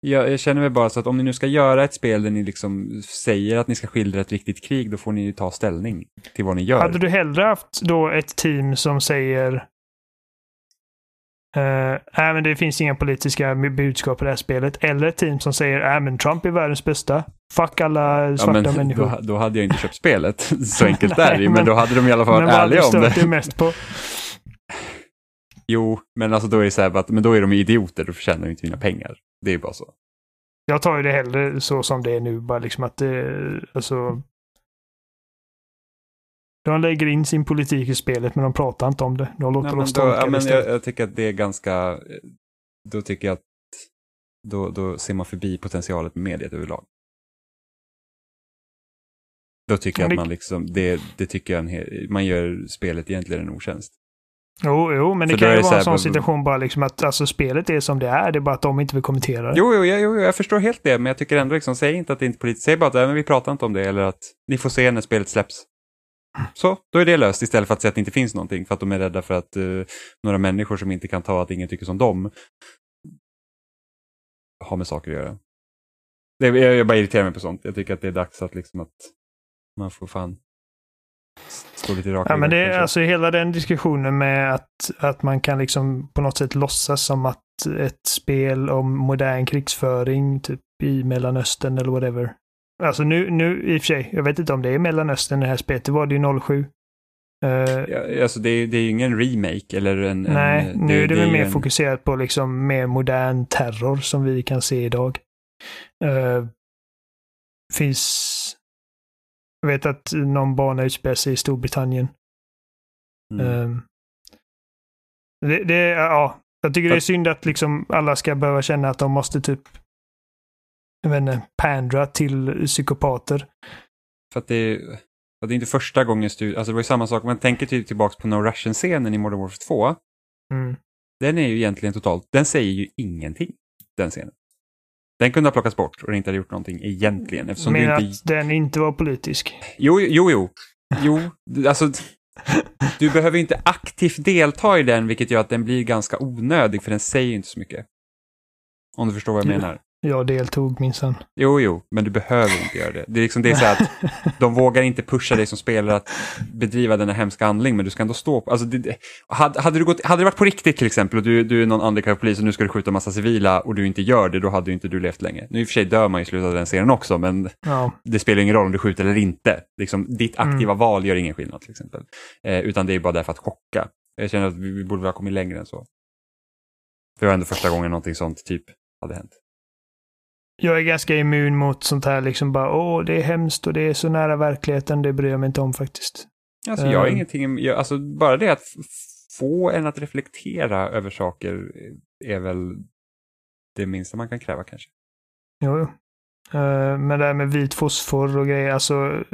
Jag, jag känner mig bara så att om ni nu ska göra ett spel där ni liksom säger att ni ska skildra ett riktigt krig, då får ni ju ta ställning till vad ni gör.
Hade du hellre haft då ett team som säger Uh, nej, men det finns inga politiska budskap i det här spelet. Eller ett team som säger nej, men Trump är världens bästa. Fuck alla
ja,
svarta
men
människor.
då, då hade jag inte köpt spelet. Så enkelt är det ju,
Nej,
men
men-
då hade de i alla fall
men
varit ärliga om det.
dig mest på?
Jo, men alltså då är det så här, att, men då är de idioter, då förtjänar de inte mina pengar. Det är ju bara så.
Jag tar ju det hellre så som det är nu. Bara liksom att det, alltså... De lägger in sin politik i spelet men de pratar inte om det. De låter
Nej, men då, ja, men jag, jag tycker att det är ganska, då tycker jag att då, då ser man förbi potentialet med mediet överlag. Då tycker jag att man liksom, det, det tycker jag en hel, man gör spelet egentligen en otjänst.
Jo, jo, men det
För
kan ju vara en sån situation bara liksom att alltså, spelet är som det är. Det är bara att de inte vill kommentera det.
Jo, jo, jo, jo, jag förstår helt det, men jag tycker ändå liksom, säg inte att det inte är politiskt, säg bara att "Nej, men vi pratar inte om det, eller att ni får se när spelet släpps. Så, då är det löst istället för att säga att det inte finns någonting, för att de är rädda för att eh, några människor som inte kan ta att ingen tycker som dem har med saker att göra. Det, jag, jag bara irriterar mig på sånt. Jag tycker att det är dags att liksom att man får fan stå lite raka
Ja, men det är alltså hela den diskussionen med att, att man kan liksom på något sätt låtsas som att ett spel om modern krigsföring, typ i Mellanöstern eller whatever, Alltså nu, nu i och för sig, jag vet inte om det är Mellanöstern det här spelet, det var det ju 07. Uh,
Ja, alltså det, är- det är ju ingen remake eller en...
nej,
en,
nu är det, väl
ju
mer
en-
fokuserat på liksom mer modern terror som vi kan se idag. Uh, finns... Jag vet att någon bana utspelar sig i Storbritannien.
Mm.
Ehm, det, det, ja, jag tycker det är synd att liksom alla ska behöva känna att de måste typ jag vet inte, pandra till psykopater.
För att det, för att det är inte första gången stu, alltså det var ju samma sak, man tänker typ tillbaka på No Russian-scenen i Modern Warfare 2.
Mm.
Den är ju egentligen totalt, den säger ju ingenting, den scenen. Den kunde ha plockats bort och inte hade gjort någonting egentligen. Eftersom
Men
inte...
att den inte var politisk.
Jo, jo, jo. Jo, du- alltså du behöver inte aktivt delta i den, vilket gör att den blir ganska onödig, för den säger inte så mycket. Om du förstår vad jag
Ja.
menar.
Jag deltog minsann.
Jo, jo, men du behöver inte göra det. Det är liksom det är så att de vågar inte pusha dig som spelare att bedriva denna hemska handling, men du ska ändå stå på... Alltså, det, hade, hade, du gått, hade det varit på riktigt till exempel och du, du är någon undercover polis och nu ska du skjuta massa civila och du inte gör det, då hade ju inte du levt länge. Nu i och för sig dör man i slutet av den serien också, men
ja.
det spelar ingen roll om du skjuter eller inte. Liksom, ditt aktiva
Mm.
val gör ingen skillnad till exempel. Eh, utan det är bara därför att chocka. Jag känner att vi, vi borde ha kommit längre än så. För det var ändå första gången någonting sånt typ hade hänt.
Jag är ganska immun mot sånt här liksom bara åh det är hemskt och det är så nära verkligheten. Det bryr jag mig inte om faktiskt.
Alltså, jag har
Ehm.
ingenting, jag, alltså bara det att få en att reflektera över saker är väl det minsta man kan kräva kanske.
Jo, jo. Eh, men det här med vit fosfor och grejer, alltså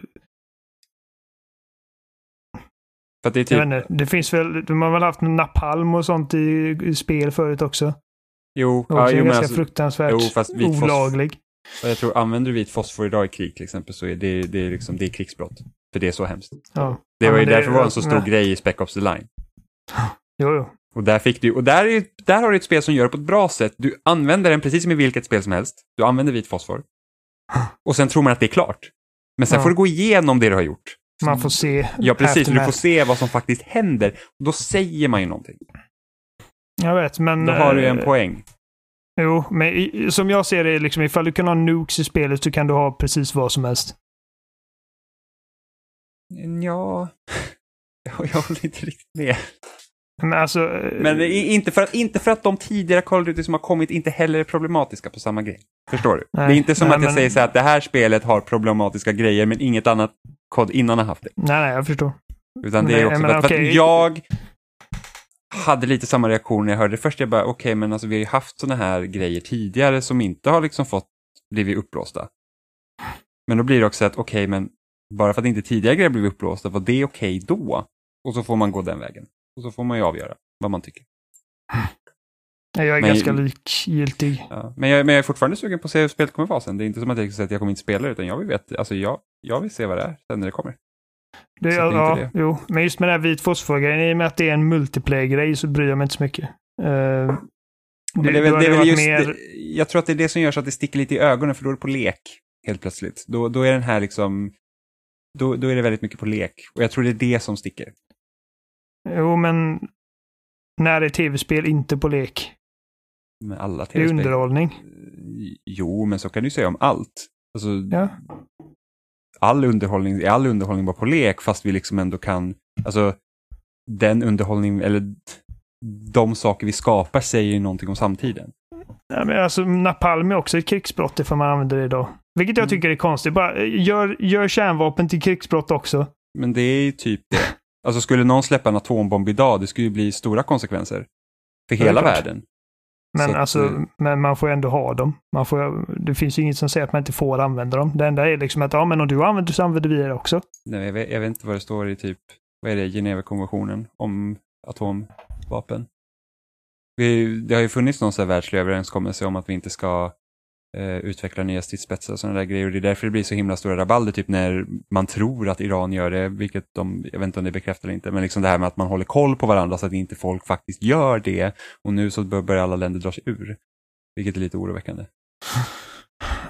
För det typ,
vet inte, det finns väl, de har väl haft napalm och sånt i, i spel förut också.
Jo, ja, jo men
ganska
alltså,
fruktansvärt
jo, fast
olaglig.
jag tror använder du vit fosfor idag i krig till exempel så är det, det, är liksom, det är krigsbrott. För det är så hemskt.
Ja.
Det
Ja,
var ju
men
därför det var en så
nej.
stor grej i Spec Ops The Line.
Jo, jo.
Och där fick du, och där, är, där har du ett spel som gör det på ett bra sätt. Du använder den precis som i vilket spel som helst. Du använder vit fosfor. Och sen tror man att det är klart. Men sen
Ja.
får du gå igenom det du har gjort.
Man får se.
Ja, precis. Du får se vad som faktiskt händer. Och då säger man ju någonting.
Jag vet, men...
Då har du ju en
eh,
poäng.
Jo, men i, som jag ser det, liksom, ifall du kan ha nukes i spelet så kan du ha precis vad som helst.
Ja, jag håller inte riktigt med.
Men alltså... eh,
Men inte för, att, inte för att de tidigare Call of Duty som har kommit inte heller är problematiska på samma grej. Förstår du?
Nej,
det är inte som
nej,
att jag
men-
säger så här att det här spelet har problematiska grejer men inget annat kod innan har haft det.
Nej, nej, jag förstår.
Utan det är också
men
för,
okej.
att jag hade lite samma reaktion när jag hörde det först. Jag bara, okej, men alltså vi har ju haft sådana här grejer tidigare som inte har liksom fått blivit uppblåsta. Men då blir det också att, okej, men bara för att inte tidigare grejer blivit uppblåsta, var det okej då? Och så får man gå den vägen. Och så får man ju avgöra vad man tycker.
Nej, Jag är
Men-
ganska likgiltig.
Ja. Men, jag, men jag är fortfarande sugen på att se hur spelet kommer vara sen. Det är inte som att jag säger att jag kommer inte spela det, utan jag vill veta, alltså jag, jag vill se vad det är sen när det kommer.
Det,
det
ja,
det.
Jo, men just med den här vit fosfor-grejen, i och med att det är en multiplayer-grej så bryr jag mig inte så mycket. Uh,
Men det är väl, det är väl just det, jag tror att det är det som gör så att det sticker lite i ögonen, för då är det på lek helt plötsligt. Då, då är den här liksom, då, då är det väldigt mycket på lek. Och jag tror det är det som sticker.
Jo, men när är tv-spel inte på lek?
Med alla
Det är
tv-spel.
underhållning.
Jo, men så kan du säga om allt. Alltså,
Ja.
All underhållning, är all underhållning bara på lek, fast vi liksom ändå kan, alltså den underhållning, eller de saker vi skapar säger ju någonting om samtiden.
Ja, men alltså, napalm är också ett krigsbrott ifall man använder det idag. Vilket jag
Mm.
tycker är konstigt. Bara, eh, gör, gör kärnvapen till krigsbrott också.
Men det är ju typ det. Alltså skulle någon släppa en atombomb idag, det skulle ju bli stora konsekvenser. För hela världen.
Men,
att,
alltså,
eh,
men man får ändå ha dem. Man får, det finns ju inget som säger att man inte får använda dem. Det enda är liksom att ja, men om du använder så använder vi det också.
Nej, jag, vet, jag vet inte vad det står i typ, vad är det, Genèvekonventionen om atomvapen. Vi, det har ju funnits någon sån här världslig överenskommelse om att vi inte ska eh, utveckla nya stridsspetsar och sådana där grejer. Och det är därför det blir så himla stora rabalder, typ när man tror att Iran gör det, vilket de, jag vet inte om det är bekräftat eller inte, men liksom det här med att man håller koll på varandra så att inte folk faktiskt gör det. Och nu så bör- börjar alla länder dra sig ur. Vilket är lite oroväckande.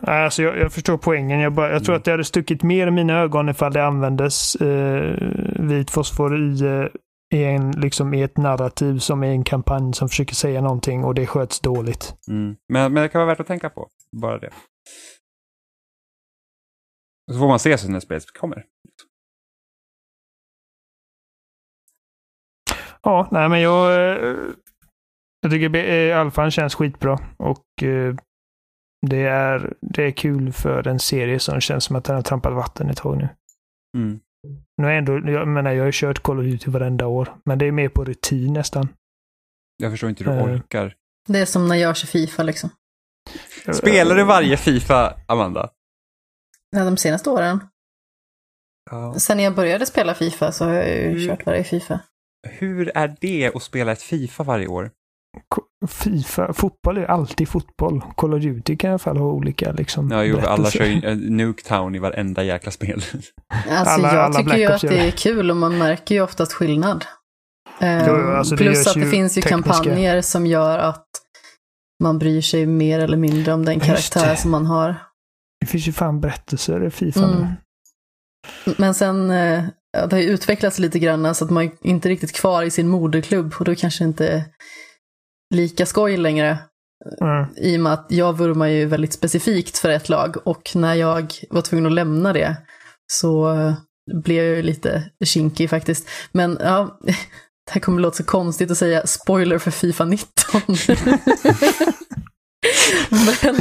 Alltså, jag, jag förstår poängen. Jag, bara, jag tror
Mm.
att det hade stuckit mer i mina ögon ifall det användes eh, vit fosfor i, eh, i, en, liksom, i ett narrativ som i en kampanj som försöker säga någonting och det sköts dåligt.
Mm. Men, men det kan vara värt att tänka på, bara det. Så får man se sen när spelet kommer.
Ja, nej men jag... eh, Jag tycker eh, alfan känns skitbra. Och eh, det är, det är kul för en serie som känns som att den har trampat vatten ett tag nu.
Mm.
Nu är ändå, jag menar, jag har ju kört Call of Duty varenda år. Men det är mer på rutin nästan.
Jag förstår inte hur du
Eh.
orkar.
Det är som när jag kör Fifa liksom.
Spelar du varje Fifa, Amanda?
Ja, De senaste åren.
Ja.
Sen jag började spela Fifa så har jag ju
Mm.
kört varje Fifa.
Hur är det att spela ett Fifa varje år?
Fifa, fotboll är alltid fotboll. Call of Duty kan i alla fall ha olika liksom,
Ja, jo, alla kör ju eh, Nuketown i varenda jäkla spel.
Alltså
Alla-
jag
alla
tycker
Black
ju
Ops
att det
det.
är kul och man märker ju oftast skillnad. Eh,
Jo, alltså det
Plus
görs
att det finns ju
tekniska-
kampanjer som gör att man bryr sig mer eller mindre om den karaktär
det.
som man har.
Det finns ju fan berättelser i Fifa
Mm.
nu.
Men sen, eh, det har ju utvecklats lite grann så att man är inte riktigt kvar i sin moderklubb och då kanske inte lika skoj längre.
Mm.
I och med att jag vurmar ju väldigt specifikt för ett lag och när jag var tvungen att lämna det så blev jag ju lite kinkig faktiskt. Men ja, det här kommer låta så konstigt att säga spoiler för Fifa 19. Men,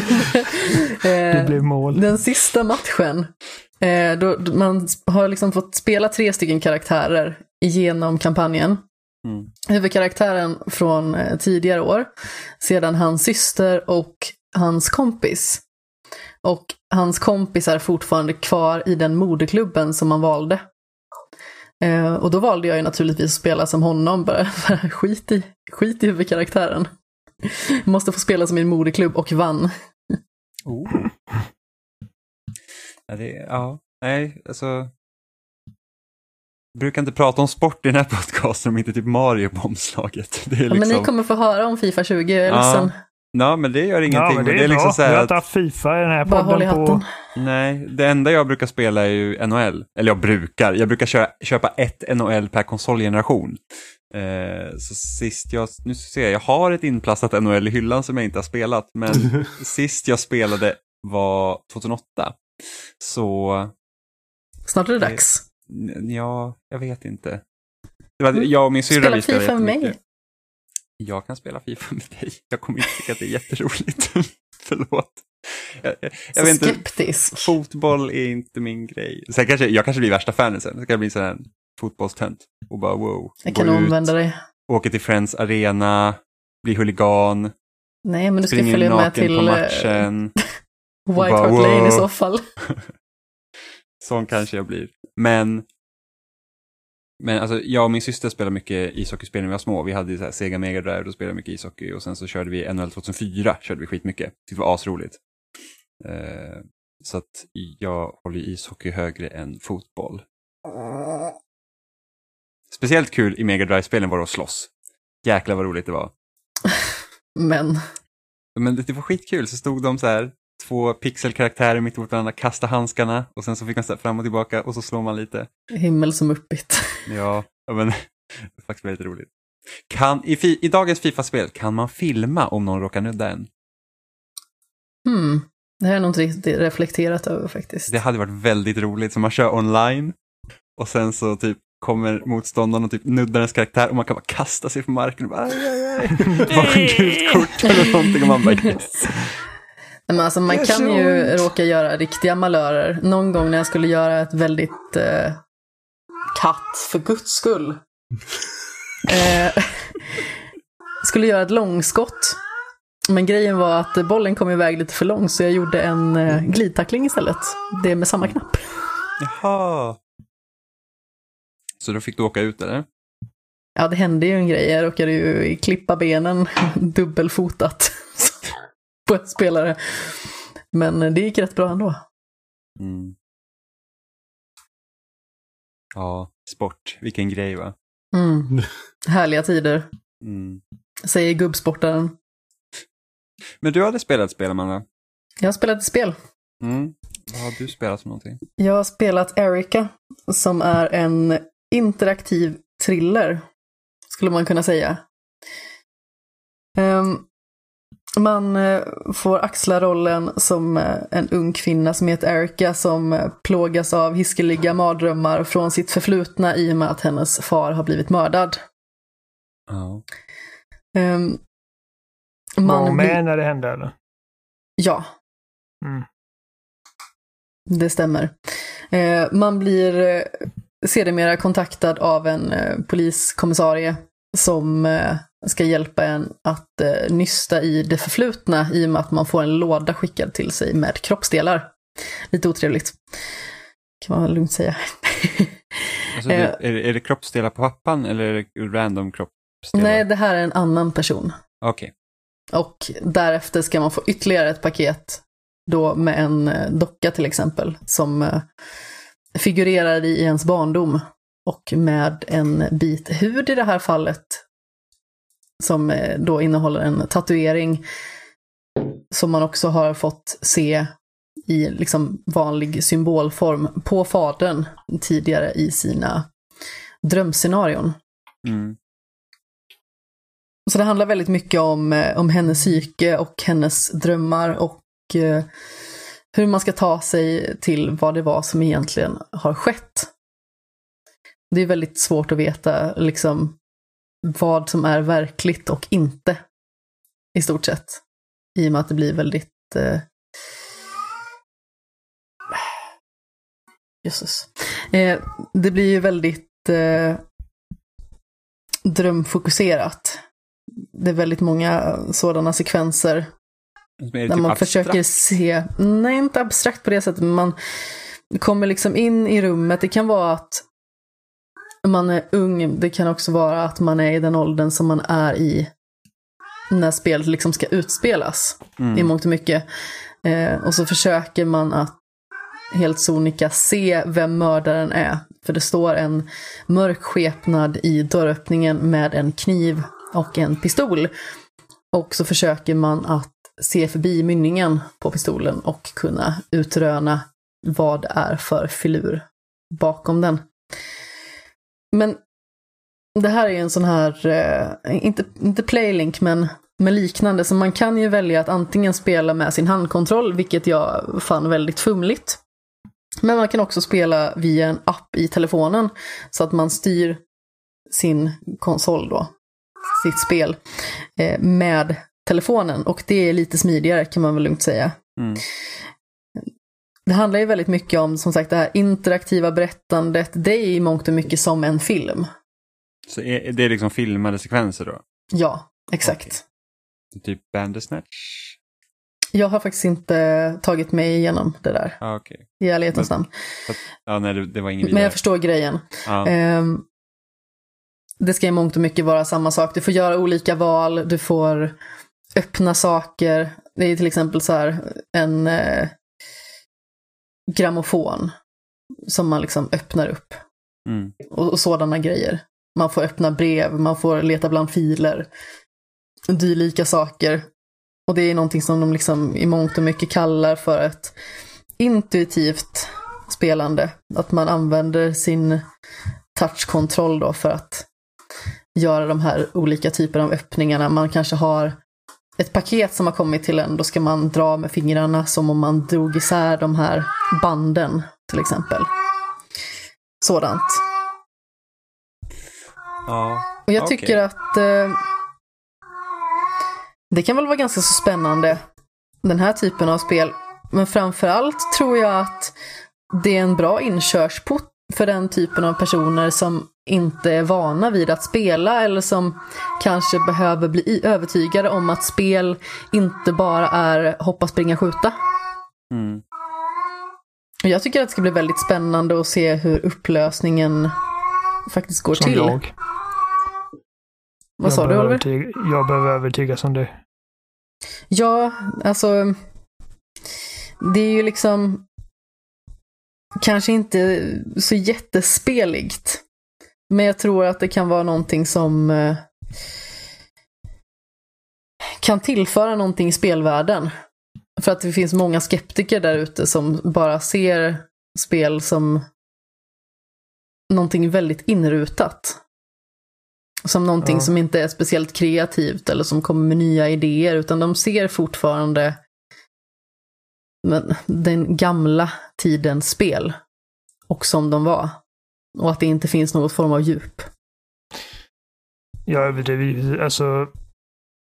Det
eh,
blev mål.
den sista matchen, eh, då, då man har liksom fått spela tre stycken karaktärer genom kampanjen.
Mm.
Huvudkaraktären från eh, tidigare år, sedan hans syster och hans kompis. Och hans kompis är fortfarande kvar i den moderklubben som man valde. Eh, och då valde jag ju naturligtvis att spela som honom, bara bara skit i, skit i huvudkaraktären. Måste få spela som min moderklubb och vann.
Oh. Ja, det, ja, nej, alltså. Brukar inte prata om sport i den här podcasten om inte typ Mario på omslaget. Det är
Ja, men
liksom,
ni kommer få höra om Fifa 20, jag är
Ja,
ledsen.
ja, men det gör ingenting.
Ja, men det är,
liksom
bra.
så
Vi
här
har
att-
inte haft Fifa i den här
Bara
podden på...
Nej, det enda jag brukar spela är ju NHL. Eller jag brukar, jag brukar köra, köpa ett NHL per konsolgeneration. Eh, så sist jag, nu ser jag, jag har ett inplastat NHL i hyllan som jag inte har spelat, men sist jag spelade var 2008. Så,
Snart är det dags.
Ja, jag vet inte. Det var, jag och min syrra
Spela
vi spelade
FIFA med mig.
Jag kan spela FIFA med dig. Jag kommer inte tycka att det är jätteroligt. Förlåt. Jag, jag, jag vet inte,
skeptisk.
fotboll är inte min grej. Sen kanske, jag kanske blir värsta fanen sen. Så kan jag bli sån här fotbollstönt. Och bara wow.
Jag kan omvända dig.
åka till Friends Arena, bli huligan,
Nej, men du ska följa med till
på
eh,
matchen.
White
bara,
Hart Lane i så fall.
Sån kanske jag blir. Men, men alltså, jag och min syster spelade mycket ishockeyspel när vi var små. Vi hade så här Sega Mega Drive, då spelade mycket ishockey. Och sen så körde vi NHL 2004, körde vi skitmycket. Det var asroligt. Eh, så att jag håller ishockey högre än fotboll. Speciellt kul i Mega Drive-spelen var det att slåss. Jäklar vad roligt det var.
Men,
Men det, det var skitkul, så stod de så här, två pixelkaraktärer mitt emot varandra, kasta handskarna och sen så fick man så här fram och tillbaka och så slår man lite.
himmel som uppigt.
Ja, men det är faktiskt väldigt roligt. Kan, i, fi, I dagens Fifa-spel, kan man filma om någon råkar nudda en?
Hmm. Det här är nog inte riktigt reflekterat över faktiskt.
Det hade varit väldigt roligt, så man kör online och sen så typ kommer motståndaren och typ nuddar ens karaktär och man kan bara kasta sig på marken och bara aj, aj, aj. Bara gult kort eller någonting och man bara yes.
Men alltså, man kan
så
ju råka göra riktiga malörer. Någon gång när jag skulle göra ett väldigt eh, katt, för guds skull. eh, skulle göra ett långskott. Men grejen var att bollen kom iväg lite för långt så jag gjorde en eh, glidtackling istället. Det med samma knapp.
Jaha. Så då fick du åka ut eller?
Ja, det hände ju en grej. Jag råkade ju klippa benen dubbelfotat på en spelare. Men det gick rätt bra ändå.
Mm. Ja, sport, vilken grej va?
Mm. Härliga tider,
Mm.
säger gubbsportaren.
Men du hade spelat spel, Amanda?
Jag har spelat ett spel.
Mm. Vad har du spelat för någonting?
Jag har spelat Erica, som är en interaktiv thriller, skulle man kunna säga. Ehm, Man eh, får axla rollen som eh, en ung kvinna som heter Erica som eh, plågas av hiskeliga mardrömmar från sitt förflutna i och med att hennes far har blivit mördad.
Ja.
Um,
Var hon
man
med när det hände eller?
ja,
Mm.
det stämmer. Man blir sedermera kontaktad av en poliskommissarie som eh, ska hjälpa en att eh, nysta i det förflutna i och med att man får en låda skickad till sig med kroppsdelar. Lite otrevligt. Kan man lugnt säga.
Alltså, det,
Eh.
är, det- är det kroppsdelar på pappan eller är det random kroppsdelar?
Nej, det här är en annan person.
Okej.
Och därefter ska man få ytterligare ett paket då med en docka till exempel som figurerar i ens barndom och med en bit hud i det här fallet som eh, då innehåller en tatuering som man också har fått se i liksom vanlig symbolform på fadern tidigare i sina drömscenarion.
Mm.
Så det handlar väldigt mycket om, eh, om hennes psyke och hennes drömmar och eh, hur man ska ta sig till vad det var som egentligen har skett. Det är väldigt svårt att veta liksom vad som är verkligt och inte. I stort sett. I och med att det blir väldigt... Eh... Jösses. Eh, det blir ju väldigt eh, drömfokuserat. Det är väldigt många sådana sekvenser där
typ
man
abstrakt?
försöker se, nej inte abstrakt på det sättet, men man kommer liksom in i rummet. Det kan vara att man är ung, det kan också vara att man är i den åldern som man är i när spelet liksom ska utspelas i
Mm.
mångt och mycket. Eh, och så försöker man att helt sonika se vem mördaren är. För det står en mörk skepnad i dörröppningen med en kniv och en pistol. Och så försöker man att se förbi mynningen på pistolen och kunna utröna vad det är för filur bakom den. Men det här är ju en sån här, eh, inte, inte playlink, men, men liknande. Så man kan ju välja att antingen spela med sin handkontroll, vilket jag fann väldigt fumligt. Men man kan också spela via en app i telefonen, så att man styr sin konsol då, sitt spel, eh, med telefonen. Och det är lite smidigare kan man väl lugnt säga.
Mm.
Det handlar ju väldigt mycket om, som sagt, det här interaktiva berättandet. Det är i mångt och mycket som en film.
Så är, det är liksom filmade sekvenser då?
Ja, exakt.
Typ Bandersnatch?
Jag har faktiskt inte tagit mig igenom det där,
Ja, okej.
i ärlighetens namn.
Ja, nej, det, det var ingen
Men jag förstår grejen.
Ja.
Ehm, det ska i mångt och mycket vara samma sak. Du får göra olika val, du får öppna saker. Det är till exempel så här en eh, grammofon som man liksom öppnar upp.
Mm.
och, och sådana grejer. Man får öppna brev, man får leta bland filer, dylika saker. Och det är någonting som de liksom i mångt och mycket kallar för ett intuitivt spelande. Att man använder sin touchkontroll då för att göra de här olika typerna av öppningarna. Man kanske har ett paket som har kommit till en, då ska man dra med fingrarna som om man drog isär de här banden till exempel. Sådant.
Ja.
Och jag
Okej.
tycker att eh, det kan väl vara ganska så spännande, den här typen av spel. Men framförallt tror jag att det är en bra inkörsport för den typen av personer som inte är vana vid att spela eller som kanske behöver bli övertygade om att spel inte bara är hoppa, springa, skjuta.
Mm.
Jag tycker att det ska bli väldigt spännande att se hur upplösningen faktiskt går
Som
till.
jag.
Vad
jag
sa du Oliver?
övertyga- Jag behöver övertygas om det.
Ja, alltså. Det är ju liksom kanske inte så jättespeligt. Men jag tror att det kan vara någonting som eh, kan tillföra någonting i spelvärlden. För att det finns många skeptiker där ute som bara ser spel som någonting väldigt inrutat. som någonting
Ja.
som inte är speciellt kreativt eller som kommer med nya idéer, utan de ser fortfarande men, den gamla tidens spel. Och som de var. Och att det inte finns något form av djup.
Jag överdriver ju- alltså.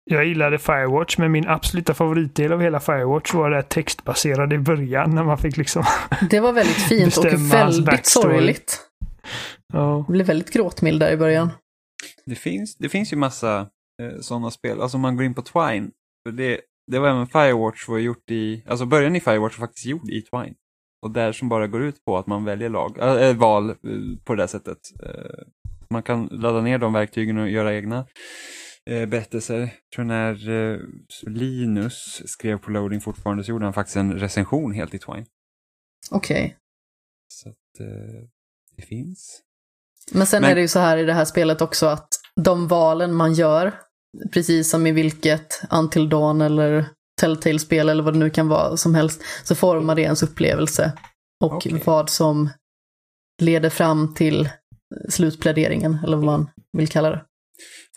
Jag gillade Firewatch, men min absoluta favoritdel av hela Firewatch var det här textbaserade i början när man fick liksom...
Det var väldigt fint och väldigt sorgligt.
Ja.
Jag blev väldigt gråtmild där i början.
Det finns, det finns ju massa eh, sådana spel, alltså om man går in på Twine, för det, det var även Firewatch var gjort i, alltså början i Firewatch var faktiskt gjord i Twine. Och där som bara går ut på att man väljer lag, äh, val eh, på det där sättet. Eh, man kan ladda ner de verktygen och göra egna eh, berättelser. Jag tror när Linus skrev på loading fortfarande så gjorde han faktiskt en recension helt i Twine.
Okej.
Så att det finns.
Men sen
Men-
är det ju så här i det här spelet också att de valen man gör, precis som i vilket Until Dawn eller Telltale-spel eller vad det nu kan vara som helst, så formar det ens upplevelse. Och
Okej.
vad som leder fram till slutpläderingen, eller vad man vill kalla det.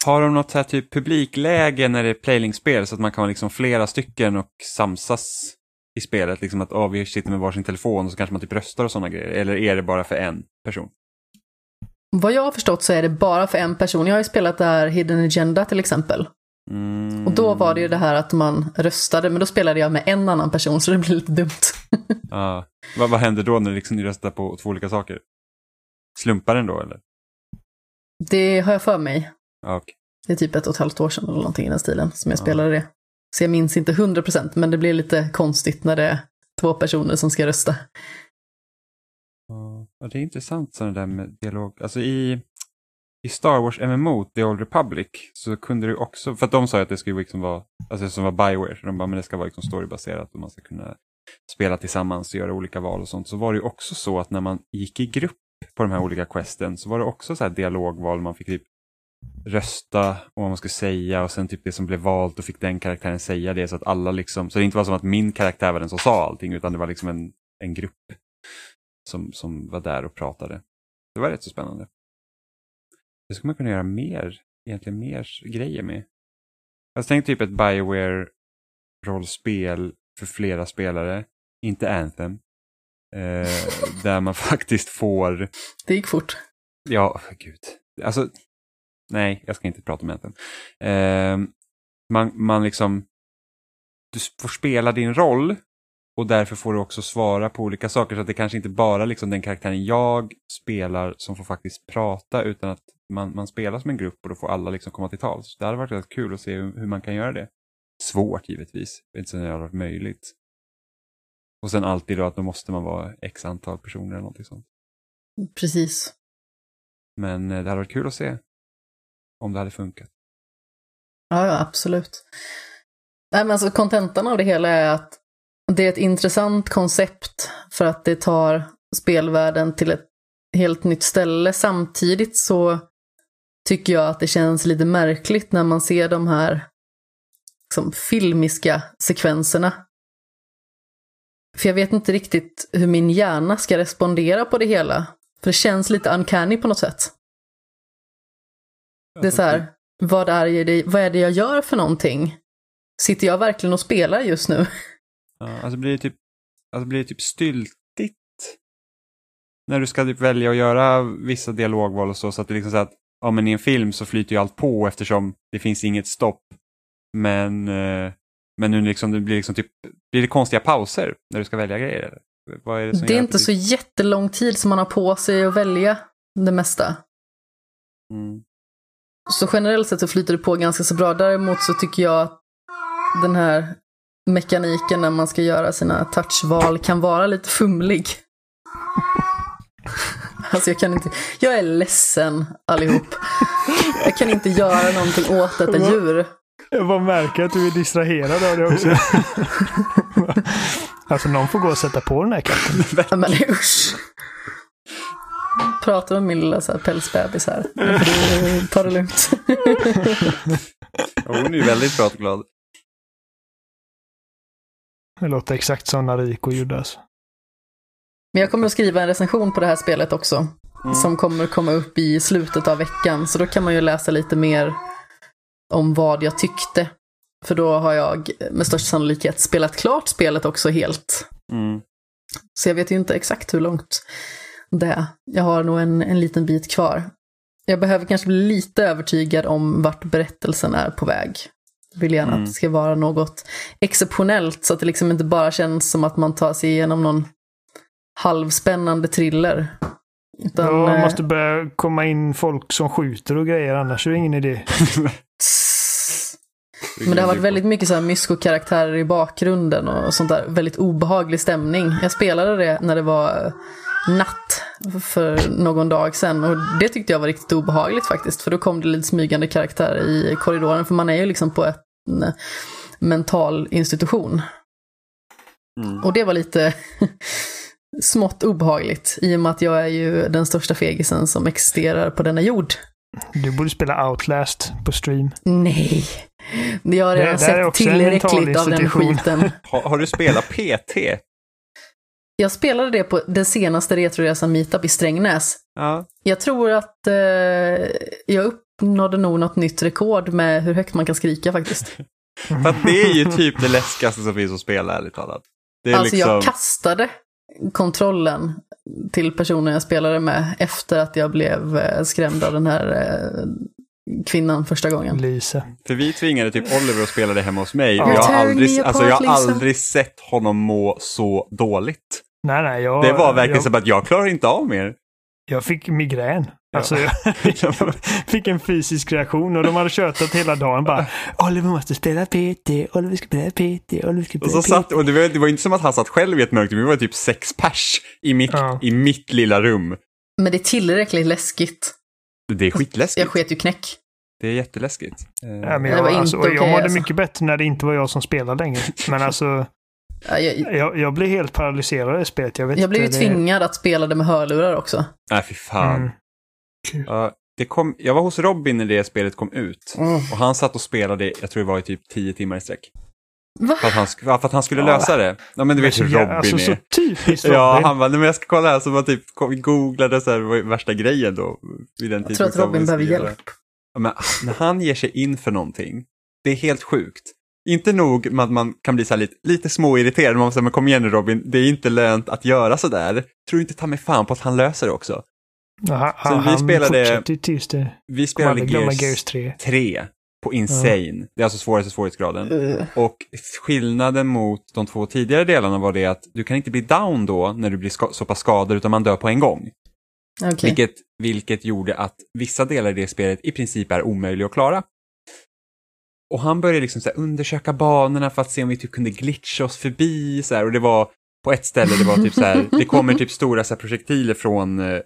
Har de något här typ publikläge när det är playlingspel så att man kan vara liksom flera stycken och samsas i spelet? Liksom att oh, vi sitter med varsin telefon och så kanske man typ röstar och sådana grejer. Eller är det bara för en person?
Vad jag har förstått så är det bara för en person. Jag har ju spelat det här Hidden Agenda till exempel.
Mm.
Och då var det ju det här att man röstade, men då spelade jag med en annan person så det blir lite dumt.
Ja. vad, vad händer då när liksom ni röstar på två olika saker? Slumpar den då eller?
Det har jag för mig.
Okej.
Det är typ ett och ett halvt år sedan eller någonting i den stilen som jag
Ja.
spelade det. Så jag minns inte 100% men det blir lite konstigt när det är två personer som ska rösta.
Ja, det är intressant sådana där med dialog. Alltså i, i Star Wars MMO, The Old Republic, så kunde du också, för att de sa att det skulle liksom vara, alltså som var Bioware, så de bara, men det ska vara liksom storybaserat och man ska kunna spela tillsammans och göra olika val och sånt. Så var det ju också så att när man gick i grupp på de här olika questen så var det också så här dialogval, man fick typ rösta och vad man skulle säga och sen typ det som blev valt och fick den karaktären säga det så att alla liksom, så det inte var som att min karaktär var den som sa allting utan det var liksom en, en grupp som, som var där och pratade. Det var rätt så spännande. Det skulle man kunna göra mer, egentligen mer grejer med. Jag tänkte typ ett Bioware-rollspel för flera spelare, inte Anthem. Eh, där man faktiskt får
Det gick fort.
Ja, gud. Alltså, nej, jag ska inte prata om Anthem. Eh, man, man liksom, du får spela din roll och därför får du också svara på olika saker. Så att det kanske inte bara liksom den karaktären jag spelar som får faktiskt prata utan att man, man spelar som en grupp och då får alla liksom komma till tals. Det hade varit väldigt kul att se hur, hur man kan göra det. Svårt givetvis, inte så varit möjligt. Och sen alltid då att då måste man vara x antal personer eller någonting sånt.
Precis.
Men eh, det hade varit kul att se om det hade funkat.
Ja, ja, absolut. Nej, men alltså kontentan av det hela är att det är ett intressant koncept för att det tar spelvärlden till ett helt nytt ställe. Samtidigt så tycker jag att det känns lite märkligt när man ser de här liksom, filmiska sekvenserna. För jag vet inte riktigt hur min hjärna ska respondera på det hela. För det känns lite uncanny på något sätt. Det är så här, vad är det, vad är det jag gör för någonting? Sitter jag verkligen och spelar just nu?
Ja, alltså blir det typ, alltså blir det typ styltigt när du ska typ välja att göra vissa dialogval och så, så att det liksom så att ja, men i en film så flyter ju allt på eftersom det finns inget stopp. Men, eh, men nu liksom, det blir liksom typ, blir det konstiga pauser när du ska välja grejer? Eller? Är det
Det är inte så jättelång tid som man har på sig att välja det mesta.
Mm.
Så generellt sett så flyter det på ganska så bra. Däremot så tycker jag att den här mekaniken när man ska göra sina touchval kan vara lite fumlig. Alltså jag kan inte, jag är ledsen allihop. Jag kan inte göra någonting åt detta djur.
Jag bara märker att du är distraherad av det också. alltså någon får gå och sätta på den här katten.
Ja, Men usch. Pratar om min lilla så här pälsbebis här. Ta det lugnt.
Ja, hon är ju väldigt pratglad.
Det låter exakt som Nariko gjorde alltså.
Men jag kommer att skriva en recension på det här spelet också.
Mm.
som kommer komma upp i slutet av veckan. Så då kan man ju läsa lite mer om vad jag tyckte. För då har jag med största sannolikhet spelat klart spelet också helt.
Mm.
Så jag vet ju inte exakt hur långt det är. Jag har nog en, en liten bit kvar. Jag behöver kanske bli lite övertygad om vart berättelsen är på väg. Vill gärna
Mm.
att det ska vara något exceptionellt så att det liksom inte bara känns som att man tar sig igenom någon halvspännande thriller. Utan,
Ja,
eh,
måste börja komma in folk som skjuter och grejer, annars är det ingen idé.
Men det har varit väldigt mycket så här mysko-karaktärer i bakgrunden och sånt där. Väldigt obehaglig stämning. Jag spelade det när det var natt för någon dag sedan och det tyckte jag var riktigt obehagligt faktiskt. För då kom det lite smygande karaktärer i korridoren. För man är ju liksom på ett, mental institution.
Mm.
Och det var lite smått obehagligt i och med att jag är ju den största fegisen som existerar på denna jord.
Du borde spela Outlast på stream.
Nej. Jag har
Det-
redan
det är
sett tillräckligt av den skiten.
Har, har du spelat PT?
Jag spelade det på den senaste Retroresan Meetup i Strängnäs.
Ja.
Jag tror att eh, jag uppnådde nog något nytt rekord med hur högt man kan skrika faktiskt.
För det är ju typ det läskigaste som finns att spela, ärligt talat. Det är
Alltså
liksom...
jag kastade kontrollen till personen jag spelade med efter att jag blev eh, skrämd av den här eh, kvinnan första gången.
Lisa.
För vi tvingade typ Oliver att spela det hemma hos mig. Och
You're
jag har, aldrig, alltså, jag har aldrig sett honom må så dåligt.
Nej, nej, jag...
Det var verkligen
jag,
som att jag klarar inte av mer.
jag fick migrän.
Ja.
Alltså, jag, jag fick en fysisk reaktion och de hade tjötat hela dagen bara Oliver måste spela PT, Oliver ska spela PT, Oliver ska
Och
spela
så
PT.
satt, och det, var, det var inte som att han satt själv i ett mörkt rum, vi var typ sex pers i mitt,
Ja.
i mitt lilla rum.
Men det är tillräckligt läskigt.
Det är skitläskigt.
Jag sket ju knäck.
Det är jätteläskigt. Eh,
Ja, men
Det
jag,
var inte
alltså, och jag
okej,
mådde
alltså.
mycket bättre när det inte var jag som spelade längre. Men alltså,
Ja, Jag,
jag, jag blev helt paralyserad i spelet. Jag, vet
jag blev ju
inte, det-
tvingad att spela det med hörlurar också.
Nej, fy fan.
Mm.
Ja, det kom, jag var hos Robin när det spelet kom ut. Och han satt och spelade, jag tror det var i typ tio timmar i sträck.
Va?
För att han, för att han skulle
Ja.
lösa det. Ja, men du vet
Så
hur
jä-
Robin
alltså, så
är.
typiskt Robin.
Ja, han bara, nej men jag ska kolla här, så man typ googlade så här, vad är värsta grejen då. Vid den
Jag tror att Robin behöver hjälp.
Ja, men när han ger sig in för någonting, det är helt sjukt. Inte nog med att man kan bli så här lite, lite småirriterad, man säger men kom igen nu Robin, det är inte lönt att göra så där. Tror du inte ta mig fan på att han löser det också?
Ja, han,
Sen vi
han
spelade-
fortsätter ju tills det.
Vi spelade Gears,
Gears 3.
3 på Insane, det är alltså svåraste svårighetsgraden.
Uh,
Och skillnaden mot de två tidigare delarna var det att du kan inte bli down då när du blir så pass skadad utan man dör på en gång.
Okej.
Vilket, vilket gjorde att vissa delar i det spelet i princip är omöjliga att klara. Och han började liksom så undersöka banorna för att se om vi typ kunde glitcha oss förbi så här. Och det var på ett ställe, det var typ så här, det kommer typ stora så projektiler från eh,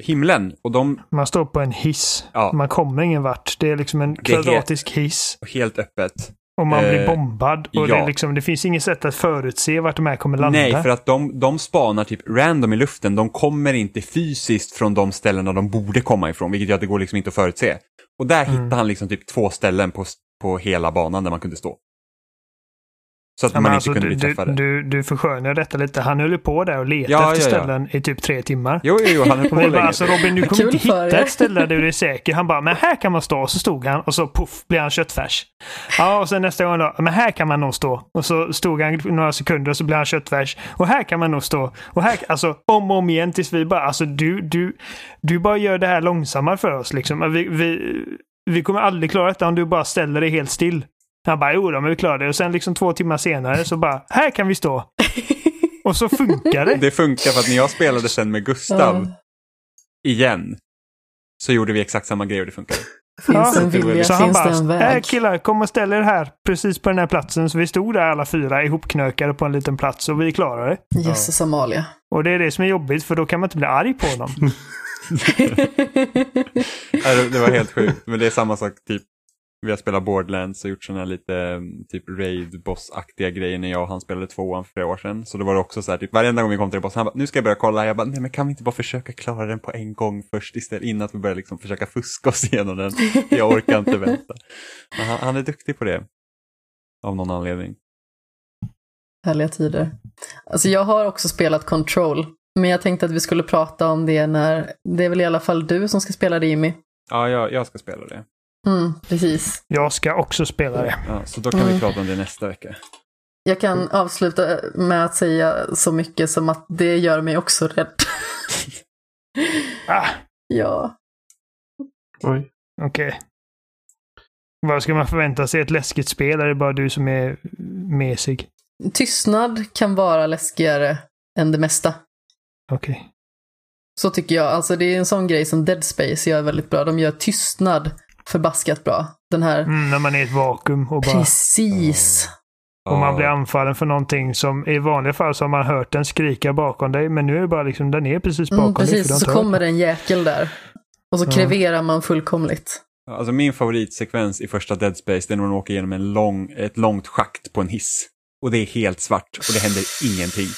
himlen. Och de
Man står på en hiss.
Ja.
Man kommer ingen vart. Det är liksom en
Det helt-
kvadratisk hiss.
helt öppet.
Och man blir
Eh,
bombad. Och det,
ja.
är liksom, det finns inget sätt att förutse vart de här kommer landa.
Nej, för att de, de spanar typ random i luften. De kommer inte fysiskt från de ställena de borde komma ifrån, vilket gör att det går liksom inte att förutse. Och där
Mm.
hittade han liksom typ två ställen på, på hela banan där man kunde stå. Så att
Ja,
man inte
alltså,
kunde
du,
bli
du,
träffade.
du, du förskönar detta lite. Han höll på där och letade
Ja,
efter
ja, ja.
ställen i typ tre timmar.
Jo, jo, han höll på länge.
alltså Robin, du kommer inte hitta ett ställe där du är säker. Han bara, men här kan man stå. Och så stod han och så puff, blir han köttfärs. Ja, och sen nästa gång då, men här kan man nog stå. Och så stod han några sekunder och så blir han köttfärs. Och här kan man nog stå. Och här, alltså om och om igen tills vi bara, alltså du, du, du bara gör det här långsammare för oss liksom. Vi, vi, vi kommer aldrig klara detta om du bara ställer dig helt still. Han bara, jo då, men vi klarar det. Och sen liksom två timmar senare så bara, här kan vi stå. Och så funkar det.
Det funkar för att när jag spelade sen med Gustav igen så gjorde vi exakt samma grej och det funkade.
Finns det en
Ja.
vilja,
Så han
finns
bara,
det en
äh,
väg?
killar, kom och ställ er här precis på den här platsen. Så vi stod där alla fyra ihopknökade på en liten plats och vi klarade det.
Jösses Amalia.
Och det är det som är jobbigt för då kan man inte bli arg på dem.
Ja, det- Det var helt sjukt, men det är samma sak typ vi har spelat Borderlands och gjort sådana här lite mm, typ raid boss-aktiga grejer när jag och han spelade tvåan för flera år sedan. Så det var det också så här, typ varenda gång vi kom till en boss, han bara, nu ska jag börja kolla. Jag bara, nej men kan vi inte bara försöka klara den på en gång först istället, innan att vi börjar liksom försöka fuska oss igenom den. Jag orkar inte vänta. Men han, han är duktig på det. Av någon anledning.
Härliga tider. Alltså jag har också spelat Control. Men jag tänkte att vi skulle prata om det när, det är väl i alla fall du som ska spela det Jimmy?
Ja, jag, jag ska spela det.
Mm, precis.
Jag ska också spela det.
Ja, så då kan
Mm.
vi prata om det nästa vecka.
Jag kan avsluta med att säga så mycket som att det gör mig också rädd.
Ah,
ja.
Oj.
Okej. Vad ska man förvänta sig? Ett läskigt spel? Är det bara du som är mesig?
Tystnad kan vara läskigare än det mesta.
Okej.
Så tycker jag. Alltså det är en sån grej som Dead Space gör väldigt bra. De gör tystnad förbaskat bra. Den här...
Mm, när man är i ett vakuum och bara...
Precis.
Och man blir anfallen för någonting som i vanliga fall så har man hört den skrika bakom dig. Men nu är det bara liksom, den är precis bakom
Mm,
dig. för du
precis, så kommer
den.
det en jäkel där. Och så
Ja.
kreverar man fullkomligt.
Alltså min favoritsekvens i första Dead Space det är när man åker igenom en lång, ett långt schakt på en hiss. Och det är helt svart och det händer ingenting.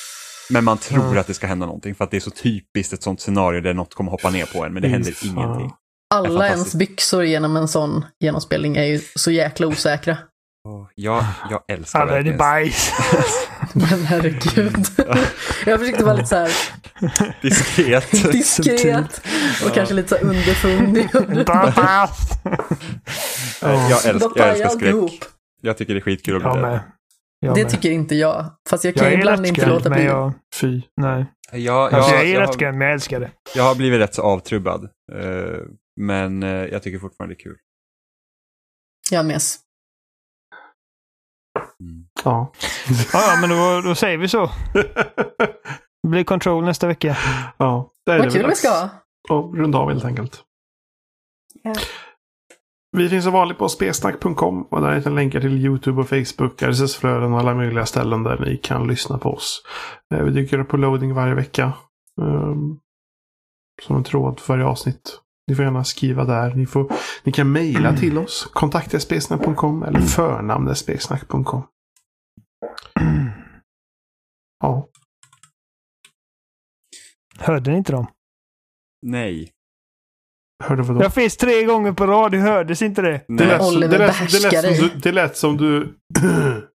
Men man tror
Ja.
att det ska hända någonting för att det är så typiskt ett sånt scenario där något kommer hoppa ner på en men det händer ingenting.
Alla ens byxor genom en sån genomspelning är ju så jäkla osäkra.
Åh, jag, jag älskar
Alla är det bajs.
Men herregud. Jag försökte vara lite så här
diskret.
diskret och kanske lite så här underfundig.
Jag, älskar, jag älskar skräck. Jag tycker det är skitkul att bli
Jag
rädd.
Det tycker inte jag. Fast jag kan
jag är
ibland inte låta bli.
jag...
Fy.
Nej.
Jag,
Alltså,
jag,
jag är
jag, har,
lättskrämd, men jag älskar det.
jag har blivit rätt så avtrubbad. eh, men eh, jag tycker fortfarande det är kul.
Jag med.
Ja.
Ja, ja, men då, då säger vi så. Det blir control nästa vecka.
ja. Det är
Vad
det
kul vi ska ha.
att runda av helt enkelt.
Ja.
Vi finns som vanligt på spesnack.com och där hittar ni länkar till YouTube och Facebook, RSS-flöden och alla möjliga ställen där ni kan lyssna på oss. Eh, Vi dyker upp på loading varje vecka. Um, som en tråd för varje avsnitt. Ni får gärna skriva där. Ni, får, ni kan mejla till oss. Kontakta.spesnack.com eller förnamn.spesnack.com. Ja.
Hörde ni inte dem?
Nej.
Hörde vadå?
Jag finns tre gånger på rad, det hördes inte det?
Det
Nej.
lät, som- det, lät, det, lät det lät som du...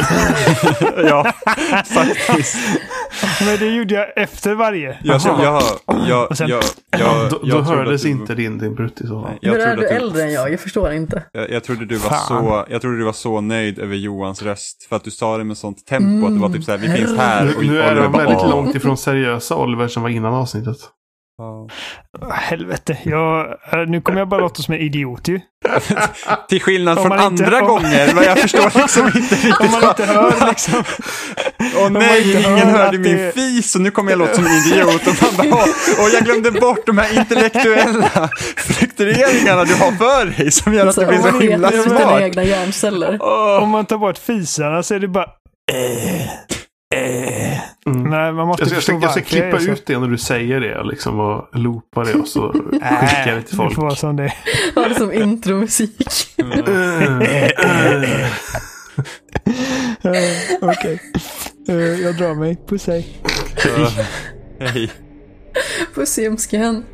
ja, faktiskt.
Men det gjorde jag efter varje.
Jag, jag, jag,
sen-
jag, jag,
då då hördes
du-
inte din, din bruttis. så.
Nej, jag
Hur är du
att
äldre än jag? Jag förstår inte.
Jag, jag, trodde du var
Fan.
så, jag trodde du var så nöjd över Johans röst. För att du sa det med sånt tempo. Att det var typ så här, vi finns här. Och
Nu, nu är de väldigt långt ifrån seriösa Oliver som var innan avsnittet.
Ja.
Helvete. Jag, äh, nu kommer jag bara låta som en idiot ju.
Till skillnad
Om
från
inte-
andra
om-
gånger. Men jag förstår liksom inte riktigt.
Om man inte hör liksom.
Åh
man
nej, ingen
hör
hörde min
det-
fis och nu kommer jag låta som en idiot. Och man bara, och jag glömde bort de här intellektuella fluktueringarna du har för dig som gör att
Så
du blir så himla smart.
Om man tar bort fisarna så är det bara... Äh,
Mm.
Nej, man måste
Jag jag ska, jag ska klippa
så.
ut det när du säger det liksom, och loopa det och så skickar jag det till
Det
folk.
får vara som det
Ha det som intromusik.
är. Okej. Eh, Jag drar mig. Puss hej.
Hej.
Puss i ljumsken.